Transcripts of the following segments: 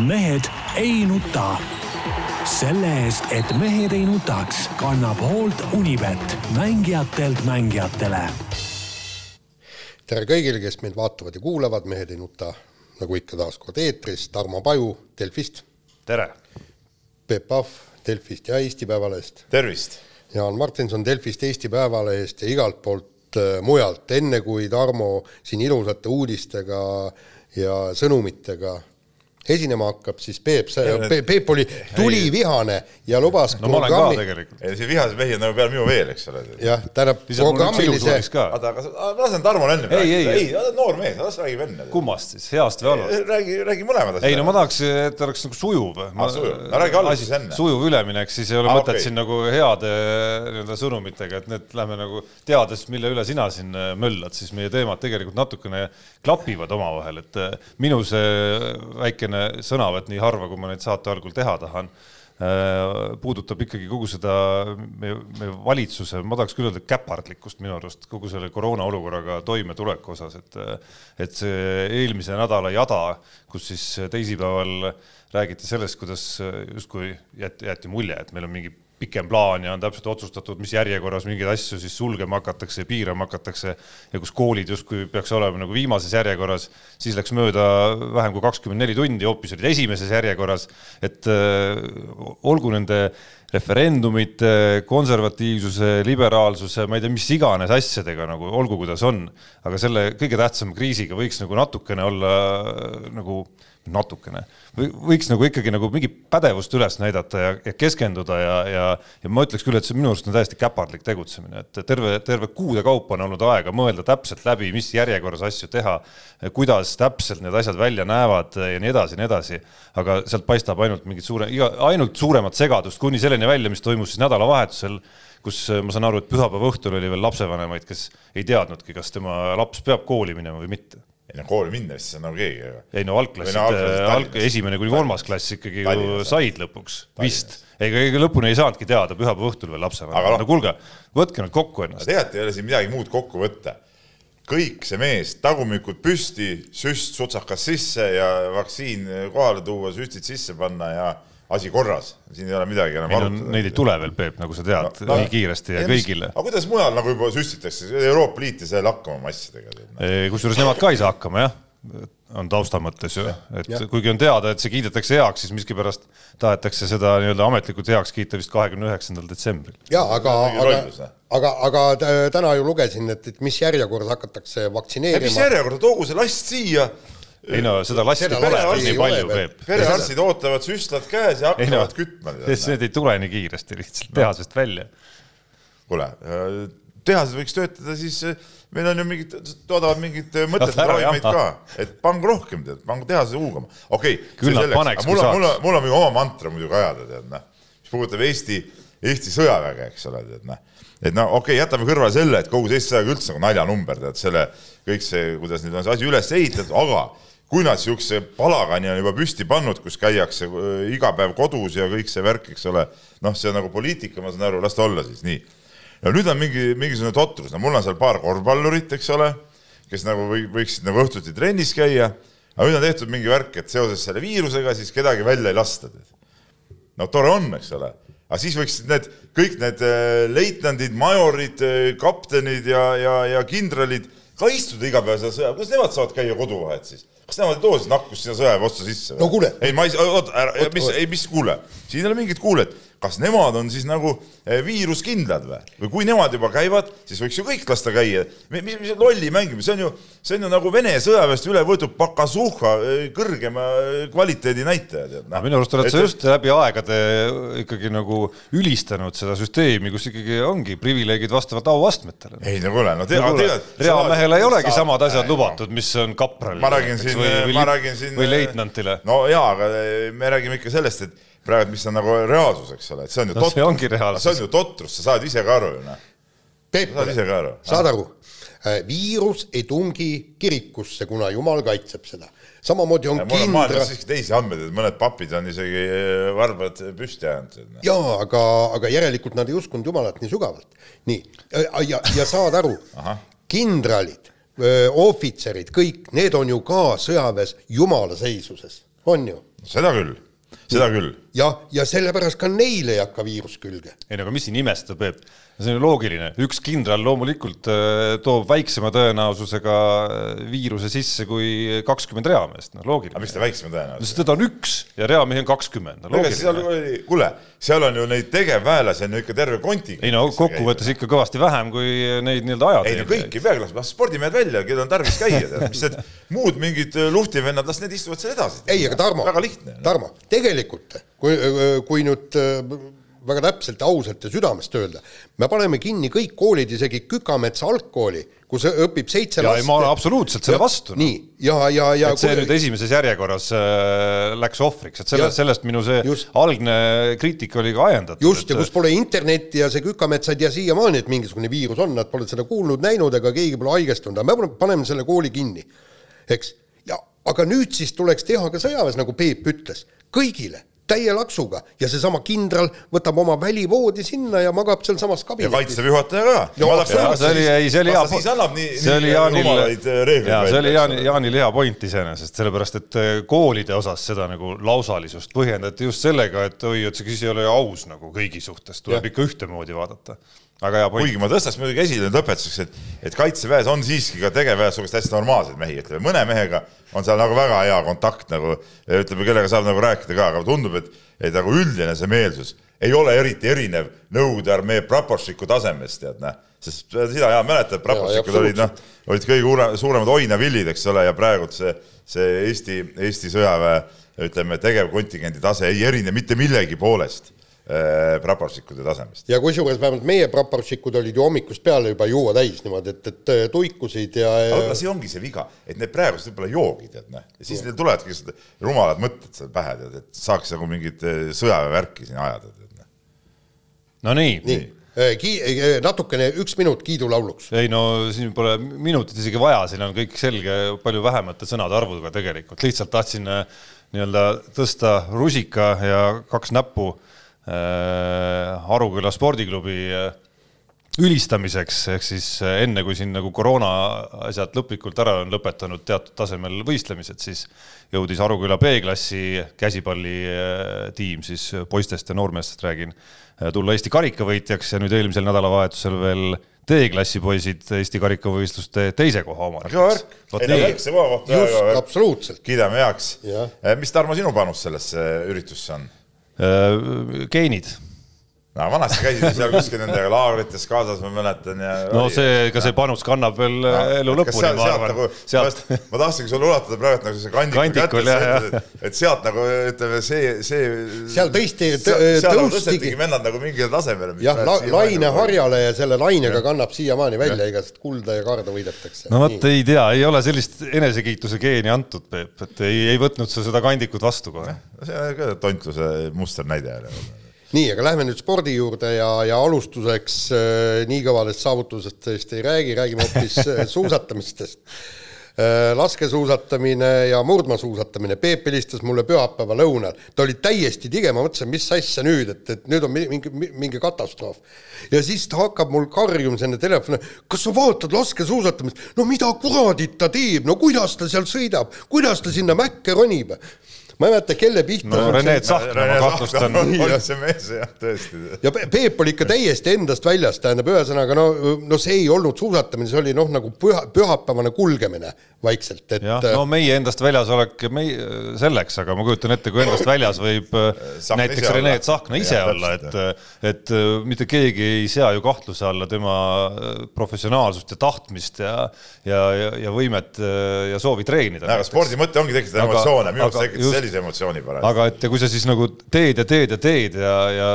mehed ei nuta. selle eest, et mehed ei nutaks, kannab hoolt Unibet, mängijatelt mängijatele. tere kõigile, kes meid vaatavad ja kuulavad, Mehed ei nuta nagu ikka taas kord eetris, Tarmo Paju Delfist. tere. Peep Pahv Delfist ja Eesti Päevalehest. tervist. Jaan Martinson Delfist, Eesti Päevalehest ja igalt poolt äh, mujalt, enne kui Tarmo siin ilusate uudistega ja sõnumitega esinema hakkab, siis Peep, Peep, Peep oli tulivihane ja lubas no ma olen ka tegelikult. see vihased mehi on nagu peal minu veel, eks ole. jah, tähendab programmilise. oota, aga ma lasen Tarmol enne ei, ei, ei, ei, noor mees, las räägib enne. kummast siis, heast või halvast? räägi, räägi mõlemad asjad. ei no ma tahaks, et oleks nagu sujuv. aa, sujuv, no räägi alguses enne. sujuv üleminek, siis ei ole mõtet okay. siin nagu heade nii-öelda sõnumitega, et need lähme nagu teades, mille üle sina siin äh, möllad, siis meie teemad tegelikult natukene klapivad omavahel, et äh, minu see väikene sõnavõtt nii harva, kui ma neid saate algul teha tahan, äh, puudutab ikkagi kogu seda meie, meie valitsuse, ma tahaks küll öelda käpardlikkust minu arust kogu selle koroona olukorraga toimetuleku osas, et et see eelmise nädala jada, kus siis teisipäeval räägiti sellest, kuidas justkui jäeti, jäeti mulje, et meil on mingi pikem plaan ja on täpselt otsustatud, mis järjekorras mingeid asju siis sulgema hakatakse, piirama hakatakse ja kus koolid justkui peaks olema nagu viimases järjekorras, siis läks mööda vähem kui kakskümmend neli tundi, hoopis olid esimeses järjekorras, et äh, olgu nende referendumite, konservatiivsuse, liberaalsuse, ma ei tea, mis iganes asjadega nagu olgu, kuidas on, aga selle kõige tähtsama kriisiga võiks nagu natukene olla nagu natukene, võiks nagu ikkagi nagu mingi pädevust üles näidata ja, ja keskenduda ja, ja, ja ma ütleks küll, et see minu arust on täiesti käpardlik tegutsemine, et terve, terve kuude kaupa on olnud aega mõelda täpselt läbi, mis järjekorras asju teha, kuidas täpselt need asjad välja näevad ja nii edasi ja nii edasi. aga sealt paistab ainult mingit suure, iga, ainult suuremat segadust kuni selleni välja, mis toimus siis nädalavahetusel kus ma saan aru, et pühapäeva õhtul oli veel lapsevanemaid, kes ei teadnudki, kas tema laps peab kooli minema või mitte ei no kooli minna vist ei saa nagu keegi. ei no algklassid no,, alg, esimene kuni kolmas klass ikkagi ju said lõpuks, vist. ega, ega lõpuni ei saanudki teada pühapäeva õhtul veel lapsevanem. no kuulge, võtke nüüd kokku ennast. tegelikult ei ole siin midagi muud kokku võtta. kõik see mees, tagumikud püsti, süst sutsakas sisse ja vaktsiin kohale tuua, süstid sisse panna ja asi korras, siin ei ole midagi enam arutada. Neid ei tule veel, Peep, nagu sa tead no, no, nii kiiresti ja, kõigile. aga kuidas mujal nagu juba süstitakse, Euroopa Liit ei saa hakkama oma asjadega. kusjuures nemad ka ei saa hakkama, jah on tausta mõttes ju, et ja. kuigi on teada, et see kiidetakse heaks, siis miskipärast tahetakse seda nii-öelda ametlikult heaks kiita vist kahekümne üheksandal detsembril. ja aga, aga, aga, aga täna ju lugesin, et, et mis järjekorras hakatakse vaktsineerima. mis järjekorda, toogu see last siia ei no seda lasti seda pole veel nii palju, Peep. perearstid ootavad süstlad käes ja hakkavad no, kütma. sest need ei tule nii kiiresti lihtsalt tehasest välja. kuule, äh, tehases võiks töötada siis, äh, meil on ju mingid, toodavad mingit äh, mõttetut ravimeid ka, et pange rohkem, tead, pange tehase huugama. okei okay,. nad paneks, kui saaks. mul on, mul on mingi oma mantra muidugi ajada, tead noh, mis puudutab Eesti, Eesti sõjaväge, eks ole, tead noh et no okei okay,, jätame kõrvale selle, et kogu see Eesti sõjavägi üldse nagu naljanumber, tead selle, kõik see, kuidas nüüd on see asi üles ehitatud, aga kui nad niisuguse palagani on juba püsti pannud, kus käiakse äh, iga päev kodus ja kõik see värk, eks ole, noh, see on nagu poliitika, ma saan aru, las ta olla siis nii. no nüüd on mingi, mingisugune totrus, no mul on seal paar korvpallurit, eks ole, kes nagu või, võiksid nagu õhtuti trennis käia, aga nüüd on tehtud mingi värk, et seoses selle viirusega siis kedagi välja ei lasta. no tore on, eks ole, aga siis võiksid need, kõik need äh, leitnandid, majorid, äh, kaptenid ja, ja, ja kindralid ka istuda iga päev seda sõja, kuidas nemad saavad käia koduvahet siis? kas nemad ei too siis nakkust sinna sõjaväe otsa sisse? no kuule. ei, ma ei, oota, mis, ei, mis kuule, siin ei ole mingit kuulet kas nemad on siis nagu eh, viiruskindlad või? või kui nemad juba käivad, siis võiks ju kõik lasta käia. mis, mis lolli mängimine, see on ju, see on ju nagu Vene sõjaväest üle võetud pakasuhha eh, kõrgema eh, kvaliteedi näitaja, tead. minu arust oled et... sa just läbi aegade ikkagi nagu ülistanud seda süsteemi, kus ikkagi ongi privileegid vastavalt auastmetele. ei no kuule, no tea, no, tea. reamehele ei olegi sa... samad asjad lubatud, mis on kapralile. ma räägin siin, ma räägin siin. või leitnantile. no jaa, aga me räägime ikka sellest, et praegu, mis on nagu reaalsus, eks ole, et see on ju no, totrus. see on ju totrus, sa saad ise ka aru ju noh. Peep, saad aru, äh, viirus ei tungi kirikusse, kuna jumal kaitseb seda. samamoodi on kindral. siiski teisi andmeid, et mõned papid on isegi äh, varbad püsti ajanud. Noh. jaa, aga, aga järelikult nad ei uskunud jumalat nii sügavalt. nii, äh, ja, ja saad aru kindralid, ohvitserid, kõik need on ju ka sõjaväes jumala seisuses on ju. seda küll, seda küll. Ja, ja sellepärast ka neile ei hakka viirus külge. ei no aga mis siin imestada, Peep? see on loogiline, üks kindral loomulikult äh, toob väiksema tõenäosusega äh, viiruse sisse kui kakskümmend reameest, noh loogiline. aga miks ta väiksema tõenäosusega? sest teda on üks ja reamehi on kakskümmend no,. kuule, seal on ju neid tegevväelasi on ju ikka terve konting. ei no kokkuvõttes ikka kõvasti vähem kui neid nii-öelda ajad. ei no kõik ei peagi laskma, las spordimehed välja, kellel on tarvis käia, mis need muud mingid äh, luhtivennad, las need istuvad seal edasi. ei, aga Tarmo, Tarmo, tegelikult kui, kui nüüd väga täpselt ausalt ja südamest öelda, me paneme kinni kõik koolid, isegi Kükametsa algkooli, kus õpib seitse last. ma olen absoluutselt selle vastu no.. nii, ja, ja, ja et see kui... nüüd esimeses järjekorras äh, läks ohvriks, et sellest, sellest minu see just. algne kriitika oli ka ajendatud. just et..., ja kus pole internetti ja see Kükamets ei tea siiamaani, et mingisugune viirus on, nad pole seda kuulnud, näinud ega keegi pole haigestunud, aga me paneme selle kooli kinni, eks. ja aga nüüd siis tuleks teha ka sõjaväes, nagu Peep ütles, kõigile täie laksuga ja seesama kindral võtab oma välivoodi sinna ja magab sealsamas kabinetis. ja kaitseväe juhataja ka. see oli, ei, see oli hea. annab nii, see oli Jaanil, see oli Jaani, Jaanil hea point iseenesest, sellepärast et äh, koolide osas seda nagu lausalisust põhjendati just sellega, et oi, et see siis ei ole aus nagu kõigi suhtes, tuleb ja. ikka ühtemoodi vaadata väga hea point. kuigi ma tõstaks muidugi esile lõpetuseks, et, et kaitseväes on siiski ka tegevväes sihukest hästi normaalseid mehi, ütleme mõne mehega on seal nagu väga hea kontakt nagu ütleme, kellega saab nagu rääkida ka, aga tundub, et, et nagu üldine see meelsus ei ole eriti erinev Nõukogude armee praporšiku tasemest, tead näh. sest sina hea mäletad, praporšikud olid noh, olid kõige uure, suuremad oinavillid, eks ole, ja praegult see, see Eesti, Eesti sõjaväe ütleme, tegevkontingendi tase ei erine mitte millegi poolest Äh, praporšikute tasemest. ja kusjuures vähemalt meie praporšikud olid ju hommikust peale juba juua täis niimoodi, et, et äh, tuikusid ja, ja.... aga see ongi see viga, et need praegused võib-olla joogid, tead näh, ja siis neil tulevadki rumalad mõtted seal pähe, tead, et saaks nagu mingit äh, sõjaväevärki siin ajada, tead näh. no nii, nii. Ki-, natukene, üks minut kiidulauluks. ei no siin pole minutit isegi vaja, siin on kõik selge, palju vähemate sõnade arvuga tegelikult, lihtsalt tahtsin nii-öelda tõsta rusika ja kaks näppu Äh, Aruküla spordiklubi äh, ülistamiseks, ehk siis äh, enne, kui siin nagu koroona asjad lõplikult ära on lõpetanud teatud tasemel võistlemised, siis jõudis Aruküla B-klassi käsipallitiim siis poistest ja noormeestest räägin, tulla Eesti karikavõitjaks ja nüüd eelmisel nädalavahetusel veel D-klassi poisid Eesti karikavõistluste teise koha omanikeks. absoluutselt. kiidame heaks. mis, Tarmo, sinu panus sellesse üritusse on? Äh, geenid no vanasti käisid seal kuskil nendega laagrites kaasas, ma mäletan ja. no see, ka see panus kannab veel no, elu lõpuni, ma arvan. Nagu, sealt... ma tahtsingi sulle ulatada praegu nagu see kandiku Kandikul, kätte, et, et sealt nagu ütleme, see, see. seal tõesti tõustigi. vennad nagu mingile tasemele. jah, laine harjale ja selle lainega kannab siiamaani välja igast kulda ja kaarde võidetakse. no vot, ei tea, ei ole sellist enesekiituse geeni antud, Peep, et ei, ei võtnud sa seda kandikut vastu kohe. see on ka tontluse musternäide nii, aga lähme nüüd spordi juurde ja, ja alustuseks äh, nii kõvadest saavutusest ei räägi, räägime hoopis äh, suusatamistest äh,. laskesuusatamine ja murdmaasuusatamine, Peep helistas mulle pühapäeva lõunal, ta oli täiesti tige, ma mõtlesin, mis asja nüüd, et, et nüüd on mingi, mingi katastroof. ja siis ta hakkab mul karjuma sinna telefoni, kas sa vaatad laskesuusatamist, no mida kuradit ta teeb, no kuidas ta seal sõidab, kuidas ta sinna mäkke ronib ma ei mäleta, kelle pihta. no Rene Tsahkna, ma kahtlustan. oli see mees jah, tõesti. ja Peep oli ikka täiesti endast väljas, tähendab, ühesõnaga no, no see ei olnud suusatamine, see oli noh, nagu püha, pühapäevane kulgemine vaikselt, et. jah, no meie endast väljas olek, meie selleks, aga ma kujutan ette, kui endast väljas võib Sahkna näiteks Rene Tsahkna ise ja, olla, et, et mitte keegi ei sea ju kahtluse alla tema professionaalsust ja tahtmist ja, ja, ja, ja võimet ja soovi treenida. aga spordi mõte ongi tekitada emotsioone, minu arust tekitas sellise sellise emotsiooni pärast. aga et kui sa siis nagu teed ja teed ja teed ja, ja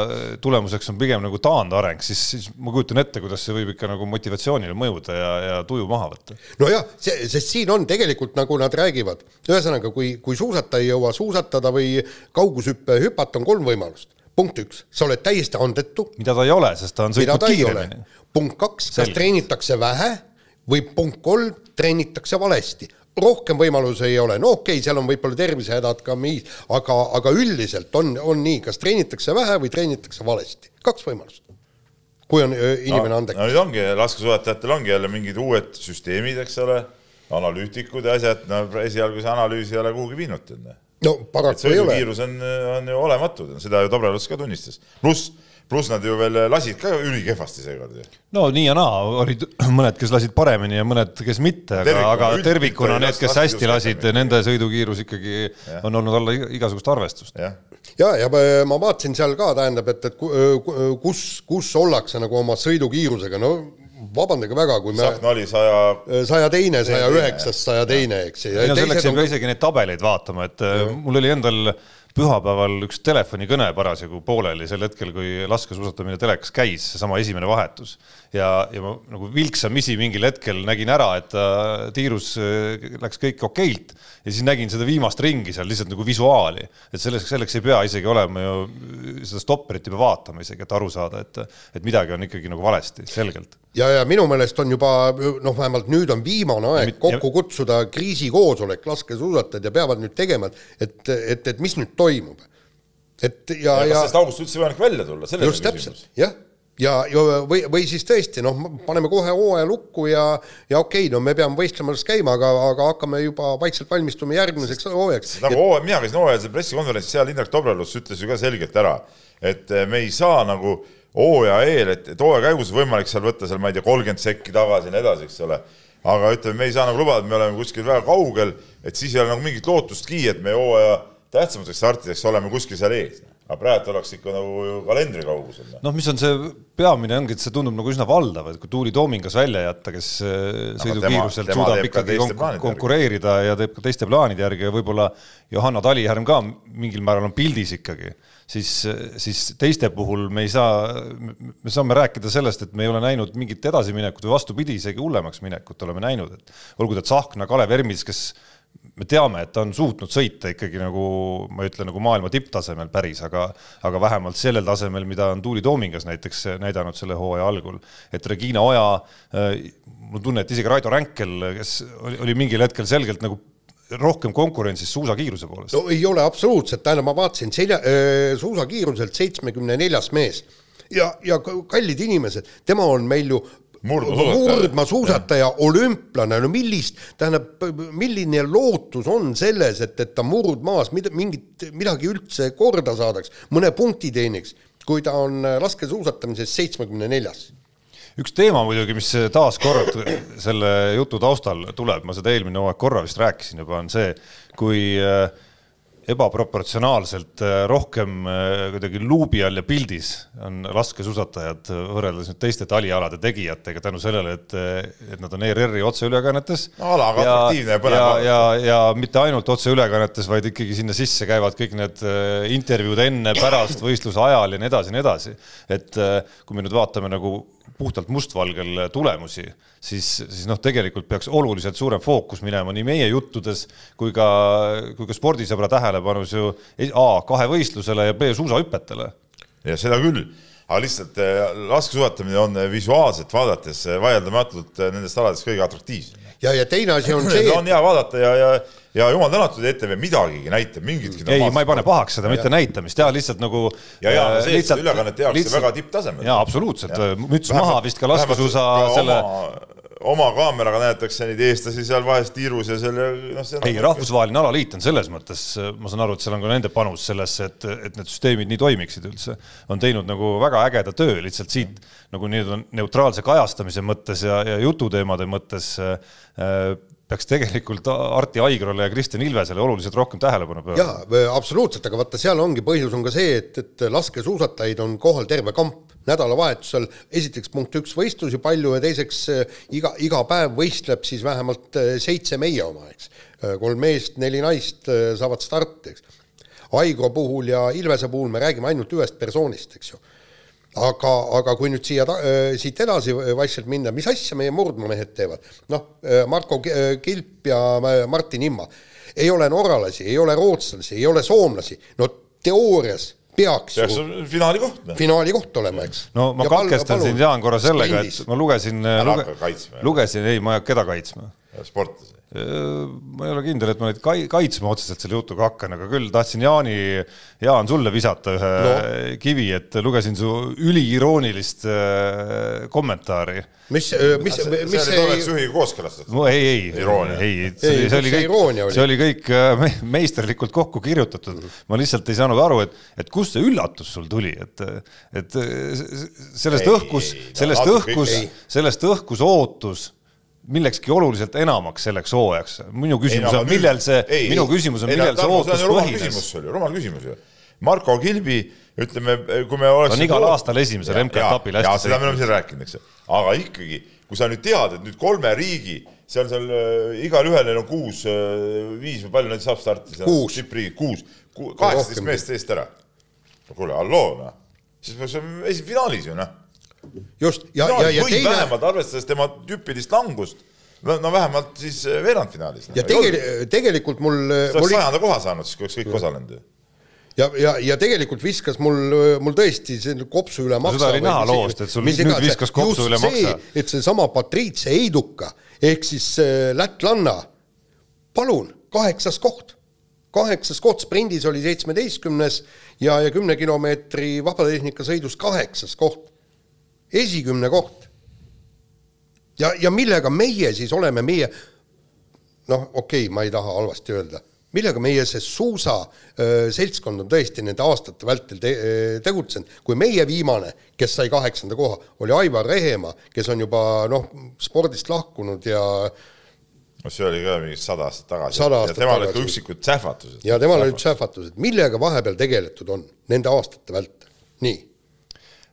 tulemuseks on pigem nagu taandareng, siis, siis ma kujutan ette, kuidas see võib ikka nagu motivatsioonile mõjuda ja, ja tuju maha võtta. nojah, see, sest siin on tegelikult nagu nad räägivad, ühesõnaga, kui, kui suusataja ei jõua suusatada või kaugushüppe hüpata, on kolm võimalust punkt üks, sa oled täiesti andetu. mida ta ei ole, sest ta on sõitnud kiiremini. punkt kaks, kas treenitakse vähe või punkt kolm, treenitakse valesti rohkem võimalusi ei ole, no okei okay,, seal on võib-olla tervisehädad ka, aga, aga üldiselt on, on nii, kas treenitakse vähe või treenitakse valesti, kaks võimalust. kui on inimene no, andekas. no nüüd ongi, laskesuusatajatel ongi jälle mingid uued süsteemid, eks ole, analüütikud ja asjad, no esialgu see analüüs ei ole kuhugi viinud, no paraku ei ole. sõidukiirus on, on ju olematu, seda ju Dobrevs ka tunnistas. pluss, pluss nad ju veel lasid ka ülikehvasti seekord ju. no nii ja naa, olid mõned, kes lasid paremini ja mõned, kes mitte, aga, aga tervikuna need, kes hästi lasid, nende sõidukiirus ikkagi ja. on olnud alla igasugust arvestust. ja, ja, ja ma vaatasin seal ka, tähendab, et, et kus, kus ollakse nagu oma sõidukiirusega, no vabandage väga, kui me Tsahkna oli saja saja teine, saja üheksas, saja teine, eks. ei no selleks ei pea isegi neid tabeleid vaatama, et ja. Äh, mul oli endal pühapäeval üks telefonikõne parasjagu pooleli sel hetkel, kui laskesuusatamine telekas käis, seesama esimene vahetus. Ja, ja ma nagu vilksamisi mingil hetkel nägin ära, et ta tiirus äh, läks kõik okeilt. Ja siis nägin seda viimast ringi seal lihtsalt nagu visuaali. et selleks, selleks ei pea isegi olema ju, seda stopperit ei pea vaatama isegi, et aru saada, et, et midagi on ikkagi nagu valesti, selgelt. Ja, ja minu meelest on juba noh, vähemalt nüüd on viimane aeg ja, kokku kutsuda kriisikoosolek, laskesuusatajad ja peavad nüüd tegema, et, et, et mis nüüd toimub. et ja, ja, ja sellest august üldse võimalik välja tulla, just täpselt, jah ja, ja või, või siis tõesti noh, paneme kohe hooaja lukku ja, ja okei okay,, no me peame võistlemas käima, aga, aga hakkame juba vaikselt valmistuma järgmiseks hooajaks. nagu hooaja, mina käisin hooajalisel pressikonverentsil, seal Indrek Tobrelus ütles ju ka selgelt ära, et me ei saa nagu hooaja eel, et, et hooaja käigus võimalik seal võtta seal, ma ei tea, kolmkümmend sekki tagasi ja nii edasi, eks ole. aga ütleme, me ei saa nagu lubada, et me oleme kuskil väga kaugel, et siis ei ole nagu mingit lootustki, et me hooaja tähtsamateks startideks oleme kuskil seal ees. Aga praegu oleks ikka nagu kalendri kaugusel. noh, mis on see peamine ongi, et see tundub nagu üsna valdav, et kui Tuuli Toomingas välja jätta, kes äh, sõidukiiruselt suudab ikkagi konk konkureerida ja teeb ka teiste plaanide järgi ja võib-olla Johanna Talihärm ka mingil määral on pildis ikkagi siis, siis teiste puhul me ei saa, me saame rääkida sellest, et me ei ole näinud mingit edasiminekut või vastupidi, isegi hullemaks minekut oleme näinud, et olgu ta Tsahkna, Kalev Ermits, kes me teame, et ta on suutnud sõita ikkagi nagu ma ei ütle nagu maailma tipptasemel päris, aga aga vähemalt sellel tasemel, mida on Tuuli Toomingas näiteks näidanud selle hooaja algul, et Regina Oja, äh, mul on tunne, et isegi Raido Ränkel, kes oli, oli mingil hetkel selgelt nagu rohkem konkurentsis suusakiiruse poolest? no ei ole absoluutselt, tähendab, ma vaatasin selja äh,, suusakiiruselt seitsmekümne neljas mees ja, ja kallid inimesed, tema on meil ju murdmaasuusataja, olümplane, no millist, tähendab, milline lootus on selles, et, et ta murdmaas mida, mingit, midagi üldse korda saadaks, mõne punkti teeniks, kui ta on laskesuusatamises seitsmekümne neljas. Üks teema muidugi, mis taaskord selle jutu taustal tuleb, ma seda eelmine hooaeg korra vist rääkisin juba, on see, kui äh, ebaproportsionaalselt äh, rohkem äh, kuidagi luubi all ja pildis on laskesuusatajad võrreldes nüüd teiste talialade tegijatega tänu sellele, et, et nad on ERR-i otseülekannetes no,. ala on atraktiivne ja põnev. ja, ja, ja mitte ainult otseülekannetes, vaid ikkagi sinna sisse käivad kõik need intervjuud enne, pärast, võistluse ajal ja nii edasi ja nii edasi. et kui me nüüd vaatame nagu puhtalt mustvalgel tulemusi, siis, siis noh, tegelikult peaks oluliselt suurem fookus minema nii meie juttudes kui ka, kui ka spordisõbra tähelepanus ju A kahevõistlusele ja B suusahüpetele. ja seda küll, aga lihtsalt eh, laskesuusatamine on visuaalselt vaadates vaieldamatult nendest aladest kõige atraktiivsem. ja, ja teine asi on see. on hea vaadata ja, ja ja jumal tänatud, ETV midagigi näitab, mingitki. ei, ma ei pane pahaks seda, mitte näitamist, ja lihtsalt nagu. ja, ja äh, see lihtsalt, ülekannet tehakse väga tipptasemel. jaa, absoluutselt, müts maha vist ka laskesuusa selle oma kaameraga näetakse neid eestlasi seal vahest tiirus ja selle noh, ei, rahvusvaheline alaliit on selles mõttes, ma saan aru, et seal on ka nende panus sellesse, et, et need süsteemid nii toimiksid üldse, on teinud nagu väga ägeda töö lihtsalt siit nagu nii-öelda neutraalse kajastamise mõttes ja, ja jututeemade mõttes äh, peaks tegelikult Arti Aigrole ja Kristjan Ilvesele oluliselt rohkem tähelepanu pöörama. jaa, absoluutselt, aga vaata, seal ongi põhjus on ka see, et, et laskesuusatajaid on kohal terve kamp. nädalavahetusel esiteks punkt üks võistlusi palju ja teiseks eh, iga, iga päev võistleb siis vähemalt eh, seitse meie oma, eks. Eh, kolm meest, neli naist saavad starti, eks. Aigro puhul ja Ilvese puhul me räägime ainult ühest persoonist, eks ju aga, aga kui nüüd siia, siit edasi vaikselt minna, mis asja meie murdmaamehed teevad? noh, Marko Kilp ja Martin Imma. ei ole norralasi, ei ole rootslasi, ei ole soomlasi, no teoorias peaks peaks ju finaali koht. finaali koht olema, eks. no ma ja katkestan sind, Jaan, korra sellega, et ma lugesin, luge, lugesin, ei, ma ei hakka keda kaitsma sportlasi? Ma ei ole kindel, et ma neid kai-, kaitsma otseselt selle jutuga hakkan, aga küll tahtsin Jaani, Jaan, sulle visata ühe no. kivi, et lugesin su üliiroonilist kommentaari. mis, mis, mis, mis see oleks juhiga kooskõlastatud? no ei, ei, ei, see, see oli kõik, see oli kõik meisterlikult kokku kirjutatud. ma lihtsalt ei saanud aru, et, et kust see üllatus sul tuli, et, et sellest ei, õhkus, sellest õhkus, sellest õhkus ootus millekski oluliselt enamaks selleks hooajaks. minu küsimus ei, on, millel see, minu küsimus on, millel see ootus põhines? rumal küsimus ju. Marko Kilbi, ütleme, kui me oleks ta on igal aastal esimesel MK-etapil hästi. seda me oleme siin rääkinud, eks ju. aga ikkagi, kui sa nüüd tead, et nüüd kolme riigi, seal, seal äh, igalühel neil on kuus äh,, viis või palju neid saab startida? kuus. kuus, kaheksateist meest eest ära. no kuule, halloo, noh. siis me oleme esifinaalis ju, noh just, ja, ja, ja teine. vähemalt arvestades tema tüüpilist langust, no vähemalt siis äh, veerandfinaalis. ja tegel, tegelikult mul. sa oleks sajanda koha saanud siis, kui oleks kõik osalenud ju ja, ja, ja tegelikult viskas mul, mul tõesti see kopsu üle maksa. seda oli näha loost, et sul nüüd viskas kopsu üle maksa. et seesama Patrice Eiduka ehk siis lätlanna, palun, kaheksas koht. kaheksas koht, sprindis oli seitsmeteistkümnes ja, ja kümne kilomeetri vabatehnika sõidus kaheksas koht esikümne koht. ja, ja millega meie siis oleme, meie noh, okei okay,, ma ei taha halvasti öelda, millega meie see suusaseltskond on tõesti nende aastate vältel te, tegutsenud, kui meie viimane, kes sai kaheksanda koha, oli Aivar Rehemaa, kes on juba noh, spordist lahkunud ja no see oli ka mingi sada aastat tagasi. ja temal olid ka üksikud sähvatused. ja temal olid sähvatused, millega vahepeal tegeletud on nende aastate vältel, nii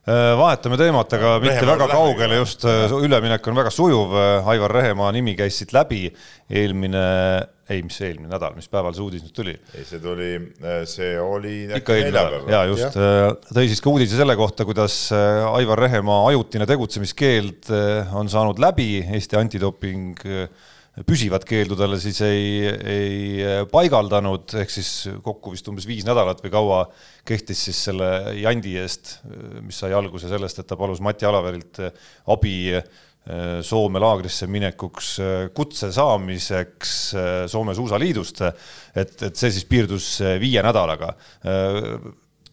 vahetame teemat, aga mitte Rehemaa väga kaugele, just äh, üleminek on väga sujuv. Äh, Aivar Rehemaa nimi käis siit läbi eelmine, ei, mis see eelmine nädal, mis päeval see uudis nüüd tuli? ei, see tuli, see oli ikka eelmine nädal, ja just ja., tõi siis ka uudise selle kohta, kuidas Aivar Rehemaa ajutine tegutsemiskeeld on saanud läbi, Eesti antidoping püsivat keeldu talle siis ei, ei paigaldanud, ehk siis kokku vist umbes viis nädalat või kaua kehtis siis selle jandi eest, mis sai alguse sellest, et ta palus Mati Alaverilt abi Soome laagrisse minekuks kutse saamiseks Soome Suusaliidust, et, et see siis piirdus viie nädalaga.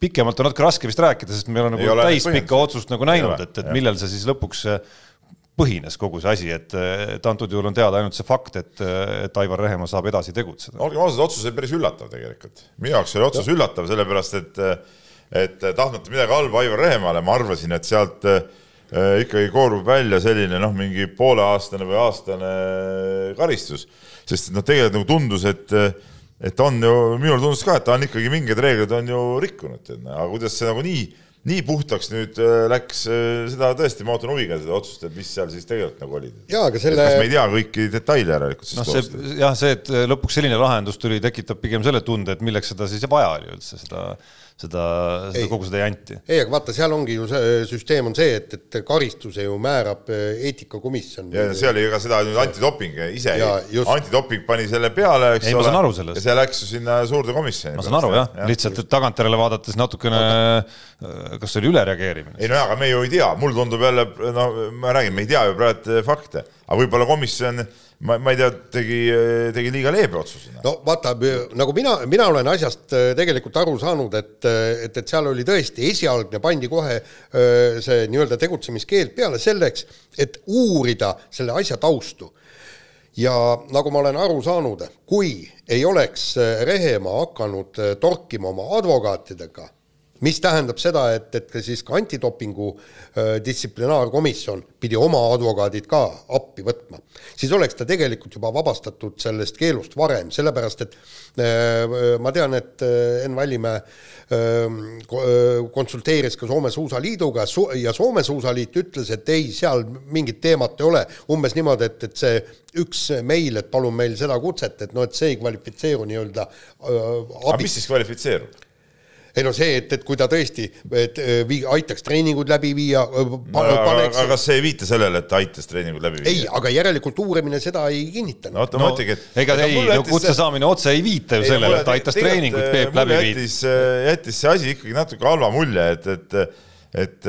Pikemalt on natuke raske vist rääkida, sest me ei ole nagu täispikka otsust nagu näinud, et, et millal see siis lõpuks põhines kogu see asi, et, et antud juhul on teada ainult see fakt, et, et Aivar Rehemaa saab edasi tegutseda. olgem ausad, otsus oli päris üllatav tegelikult. minu jaoks oli otsus ja. üllatav, sellepärast et, et tahtmata midagi halba Aivar Rehemaale, ma arvasin, et sealt äh, ikkagi koorub välja selline noh, mingi pooleaastane või aastane karistus, sest noh, tegelikult nagu tundus, et et on ju, minule tundus ka, et ta on ikkagi mingeid reegleid on ju rikkunud, aga kuidas see nagu nii puhtaks nüüd äh, läks, äh, seda tõesti, ma ootan huviga seda otsust, et mis seal siis tegelikult nagu oli. jaa, aga selle kas me ei tea kõiki detaile järelikult siis noh, see jah, see, et lõpuks selline lahendus tuli, tekitab pigem selle tunde, et milleks seda siis vaja oli üldse, seda seda, seda, kogu seda janti. ei, aga vaata, seal ongi ju see süsteem on see, et, et karistuse ju määrab äh, eetikakomisjon. ja see oli ka seda nüüd antidoping ise, antidoping pani selle peale, eks ei, ole. ja see läks ju sinna suurde komisjoni. ma saan aru jah ja., lihtsalt tagantjärele vaadates natukene aga... Äh, kas see oli ülereageerimine? ei no jaa, aga me ju ei tea, mulle tundub jälle, no ma räägin, me ei tea ju praegu fakte, aga võib-olla komisjon ma, ma ei tea, tegi, tegi liiga leebe otsuse. no vaata, nagu mina, mina olen asjast äh, tegelikult aru saanud, et, äh, et, et seal oli tõesti esialgne pandi kohe äh, see nii-öelda tegutsemiskeeld peale selleks, et uurida selle asja taustu. ja nagu ma olen aru saanud, kui ei oleks Rehemaa hakanud torkima oma advokaatidega mis tähendab seda, et, et ka siis ka antidopingu äh, distsiplinaarkomisjon pidi oma advokaadid ka appi võtma, siis oleks ta tegelikult juba vabastatud sellest keelust varem, sellepärast et äh, ma tean, et äh, Enn Vallimäe äh, äh, konsulteeris ka Soome Suusaliiduga su ja Soome Suusaliit ütles, et ei, seal mingit teemat ei ole, umbes niimoodi, et, et see üks meil, et palun meil seda kutset, et noh, et see ei kvalifitseeru nii-öelda äh, aga mis siis kvalifitseerub? Ei no see, et, et kui ta tõesti, et äh, vii-, aitaks treeningud läbi viia äh, pa,. aga kas see ei viita sellele, et ta aitas treeningud läbi viia? ei, aga järelikult uurimine seda ei kinnitanud. no vot, ma mõtlengi, et ega ei, no kutse saamine otse ei viita ju sellele, et ta aitas treeninguid äh, Peep läbi viia. jättis, jättis see asi ikkagi natuke halva mulje, et, et et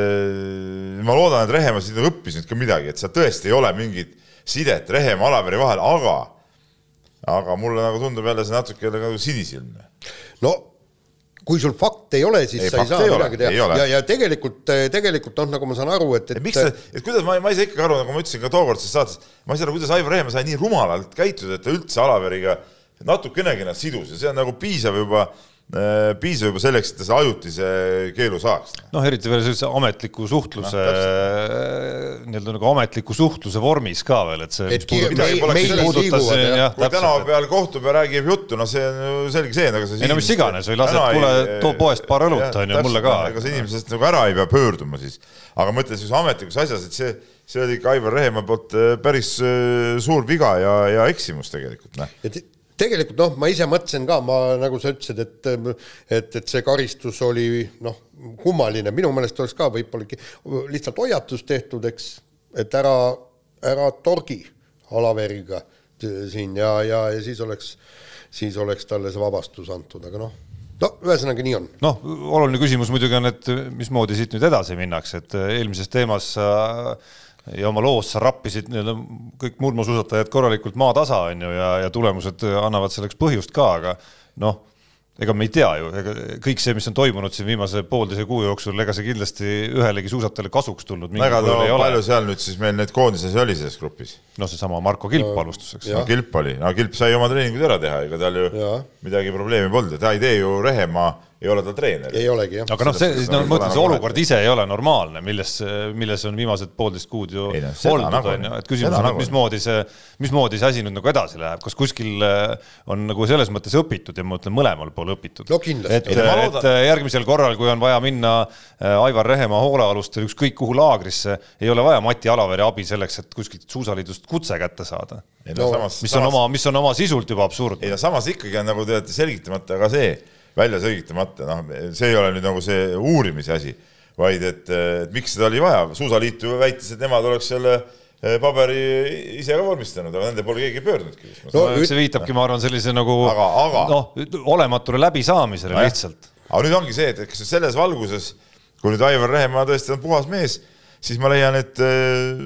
ma loodan, et Rehemaa siin õppis nüüd ka midagi, et seal tõesti ei ole mingit sidet Rehemaa, Alaveri vahel, aga, aga mulle nagu tundub jälle see natuke nagu sinisilmne. no kui sul fakte ei ole, siis Ei, sa ei saa ei ole, midagi teha ole. ja, ja tegelikult, tegelikult noh, nagu ma saan aru, et, et miks ta, et kuidas ma, ma ei saa ikkagi aru, nagu ma ütlesin ka tookordses saates, ma ei saa aru, kuidas Aivar Rehemaa sai nii rumalalt käituda, et ta üldse Alaveriga natukenegi nad sidus ja see on nagu piisav juba piisab juba selleks, et ta selle ajutise keelu saaks. noh, eriti veel sellise ametliku suhtluse no,, nii-öelda nagu ametliku suhtluse vormis ka veel, et see. Kui tänava peal kohtub ja räägib juttu, no see on ju selge see, aga Ei no mis iganes, või lased, kuule, too poest paar õlut, on ju, mulle ka. ega see inimesest nagu ära ei pea pöörduma siis. aga ma ütlen siis ametlikus asjas, et see, see oli ikka Aivar Rehemaa poolt äh, päris äh, suur viga ja, ja eksimus tegelikult, noh. Tegelikult noh, ma ise mõtlesin ka, ma nagu sa ütlesid, et et, et see karistus oli noh, kummaline, minu meelest oleks ka võib-olla lihtsalt hoiatus tehtud, eks, et ära, ära torgi Alaveriga siin ja, ja, ja siis oleks, siis oleks talle see vabastus antud, aga noh, no ühesõnaga nii on. noh, oluline küsimus muidugi on, et mismoodi siit nüüd edasi minnakse, et eelmises teemas sa ja oma loos sa rappisid nii-öelda kõik murdmaasuusatajad korralikult maatasa, on ju, ja, ja tulemused annavad selleks põhjust ka, aga noh, ega me ei tea ju, ega kõik see, mis on toimunud siin viimase poolteise kuu jooksul, ega see kindlasti ühelegi suusatajale kasuks tulnud. väga no, palju seal nüüd siis meil neid koondises oli selles grupis? noh, seesama Marko Kilp alustuseks. no Kilp oli, no Kilp sai oma treeningud ära teha, ega tal ju Ja. midagi probleemi polnud ja ta ei tee ju Rehemaa, ei ole ta treener. ei olegi jah. aga noh, see, no nagu ma ütlen, see nagu olukord ise ei ole normaalne, milles, milles on viimased poolteist kuud ju Ei seda oldud, nagu- on ju, et küsimus on, nagu- et mismoodi see, mismoodi see asi nüüd nagu edasi läheb, kas kuskil äh, on nagu selles mõttes õpitud ja ma ütlen mõlemal pool õpitud. No kindlasti. et, no ma et loodan- järgmisel korral, kui on vaja minna äh, Aivar Rehemaa hoolealustel ükskõik kuhu laagrisse, ei ole vaja Mati Alaveri abi selleks, et kuskilt suusaliidust kutse kätte saada. ei no samas, mis on samas, oma, mis on oma sisult juba absurdne. ei no samas ikkagi on nagu te olete selgitamata ka see, välja selgitamata, noh, see ei ole nüüd nagu see uurimise asi, vaid et, et miks seda oli vaja, Suusaliit ju väitis, et nemad oleks selle eh, paberi ise ka vormistanud, aga nende poole keegi ei pöördunudki. No, no, see viitabki, ma arvan, sellise nagu Aga- aga- noh, olematule läbisaamisele Nojah. lihtsalt aga nüüd ongi see, et kas selles valguses, kui nüüd Aivar Rehemaa tõesti on puhas mees, siis ma leian, et äh,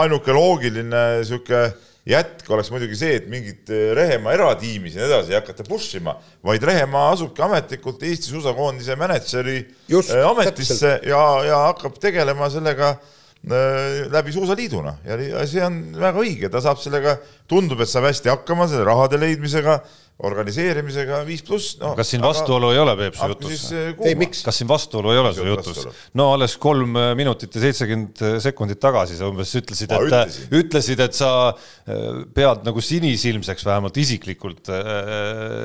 ainuke loogiline sihuke jätk oleks muidugi see, et mingit äh, Rehemaa eratiimi siin edasi ei hakata push ima, vaid Rehemaa asubki ametlikult Eesti suusakoondise mänedžeri äh, ametisse ja, ja hakkab tegelema sellega äh, läbi Suusaliiduna. Ja, ja see on väga õige, ta saab sellega, tundub, et saab hästi hakkama selle rahade leidmisega, organiseerimisega, viis pluss no,. kas siin vastuolu ei ole, Peep, su jutus? äh, ei, miks? kas siin vastuolu ei ole su jutus no alles kolm minutit ja seitsekümmend sekundit tagasi sa umbes ütlesid, et ütlesin. ütlesid, et sa äh, pead nagu sinisilmseks vähemalt isiklikult.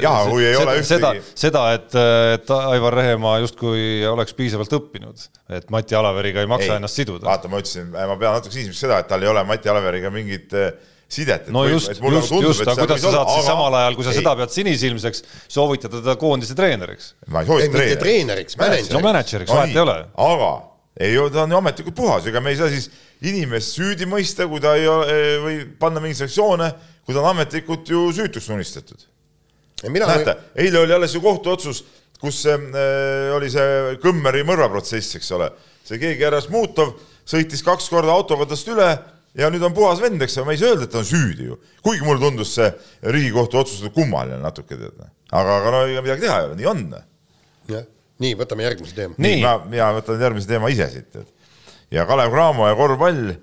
Jaa, kui ei ole ühtegi- seda, seda, et, et Aivar Rehemaa justkui oleks piisavalt õppinud, et Mati Alaveriga ei maksa Ei, ennast siduda. vaata, ma ütlesin, ma pean natuke sismiseks seda, et tal ei ole Mati Alaveriga mingit äh, sidet. no just, just, just, aga kuidas sa saad siis samal ajal, kui sa ei. seda pead sinisilmseks, soovitada teda koondise treeneriks? ma ei ei, soovita mitte treeneriks, mänedžeriks. no mänedžeriks, vahet ei ole. aga ei, ta on ju ametlikult puhas, ega me ei saa siis inimest süüdi mõista, kui ta ei ole, või panna mingeid sanktsioone, kui ta on ametlikult ju süütuks tunnistatud. mina näete, eile oli alles ju kohtuotsus, kus see, äh, oli see Kõmmeri mõrvaprotsess, eks ole. see keegi härra Smutov sõitis kaks korda autoga tast üle ja nüüd on puhas vend, eks ole, ma ei saa öelda, et ta on süüdi ju. kuigi mulle tundus see Riigikohtu otsus kummaline natuke, tead. aga, aga no ega midagi teha ei ole, nii on. jah, nii, võtame järgmise teema. Nii. ma, mina võtan järgmise teema ise siit, et ja Kalev Cramo ja korvpall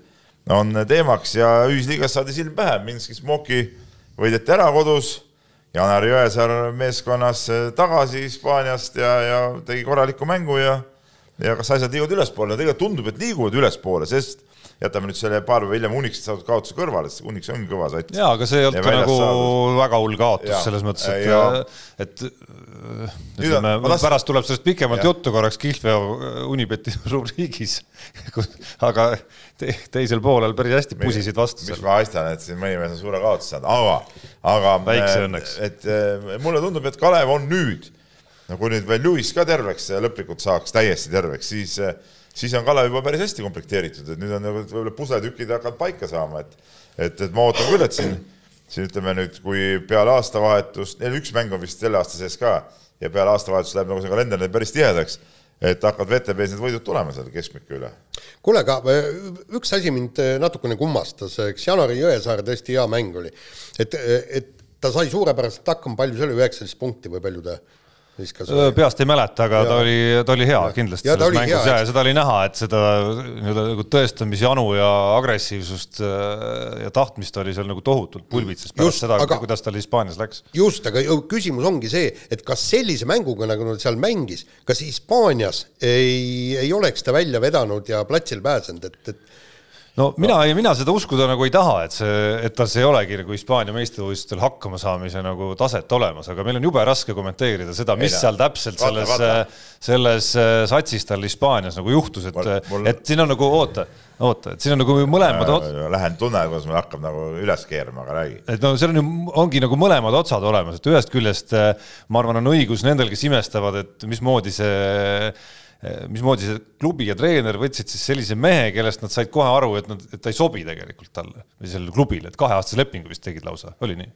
on teemaks ja ühisliigas saadi silm pähe, Minski Smoki võideti ära kodus, Janar Jõesaar meeskonnas tagasi Hispaaniast ja, ja tegi korraliku mängu ja ja kas asjad liiguvad ülespoole, tegelikult tundub, et liiguvad ülespoole, sest jätame nüüd selle paar päeva hiljem Unixist saadud kaotuse kõrvale, sest Unix on kõva sats. jaa, aga see ei olnud Ja ka nagu saadud. väga hull kaotus Jaa. selles mõttes, et Ja. et äh, on- ütleme, pärast tuleb sellest pikemalt Jah. juttu korraks Kihlveo äh, Unibeti rubriigis aga te, teisel poolel päris hästi pusisid vastu mis ma et siin mõni mees on suure kaotuse saanud, aga, aga Väikse äh, õnneks. et mulle tundub, et Kalev on nüüd, no kui nüüd veel Lewis ka terveks ja lõplikult saaks täiesti terveks, siis siis on Kalev juba päris hästi komplekteeritud, et nüüd on nagu võib-olla pusletükid hakkavad paika saama, et et, et ma ootan küll, et siin, siin ütleme nüüd, kui peale aastavahetust, neil üks mäng on vist selle aasta sees ka ja peale aastavahetust läheb nagu see kalender neil päris tihedaks, et hakkavad VTB-s need võidud tulema seal keskmike üle. kuule, aga äh, üks asi mind äh, natukene kummastas, eks Janari Jõesaar tõesti hea mäng oli. et, et ta sai suurepäraselt hakkama, palju see oli, üheksateist punkti või palju ta viskas. peast ei mäleta, aga ja. ta oli, ta oli hea ja. kindlasti ja, selles mängus hea, ja, seda oli näha, et seda nii-öelda nagu tõestamisjanu ja agressiivsust ja tahtmist oli seal nagu tohutult pulbitses pärast just, seda, kuidas tal Hispaanias läks. just, aga küsimus ongi see, et kas sellise mänguga, nagu nad seal mängis, kas Hispaanias ei, ei oleks ta välja vedanud ja platsile pääsenud, et, et no mina no., mina seda uskuda nagu ei taha, et see, et tal see ei olegi nagu Hispaania meistrivõistlustel hakkama saamise nagu taset olemas, aga meil on jube raske kommenteerida seda, mis ei, seal täpselt vaata, selles, äh, selles äh, satsis tal Hispaanias nagu juhtus, et, mul... et siin on nagu oota oota, et siin on nagu mõlemad ots-. Lähen tunnen, kuidas meil hakkab nagu üles keerama, aga räägi. et no seal on ju, ongi nagu mõlemad otsad olemas, et ühest küljest äh, ma arvan, on õigus nendel, kes imestavad, et mismoodi see mismoodi see klubi ja treener võtsid siis sellise mehe, kellest nad said kohe aru, et nad, et ta ei sobi tegelikult talle või sellele klubile, et kaheaastase lepingu vist tegid lausa, oli nii?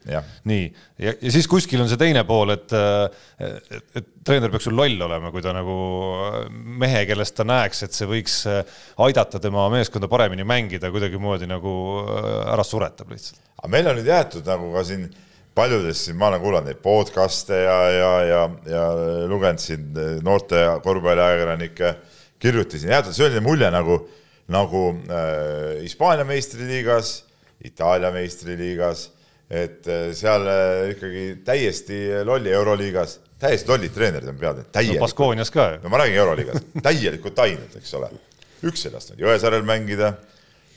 nii, ja, ja siis kuskil on see teine pool, et, et, et treener peaks ju loll olema, kui ta nagu mehe, kellest ta näeks, et see võiks aidata tema meeskonda paremini mängida, kuidagimoodi nagu ära suretab lihtsalt. aga meil on nüüd jäetud nagu ka siin paljudes siin, ma olen kuulanud neid podcast'e ja, ja, ja, ja lugenud siin noorte korvpalliajakirjanike kirjutisi, jäetud selline mulje nagu, nagu äh, Hispaania äh, meistriliigas, Itaalia meistriliigas, et äh, seal ikkagi täiesti lolli Euroliigas, täiesti lollid treenerid on peal, täielikult no,. Baskoonias ka ju. no ma räägin Euroliigas, täielikult ainult, eks ole. üks ei lasknud Jõesaarel mängida,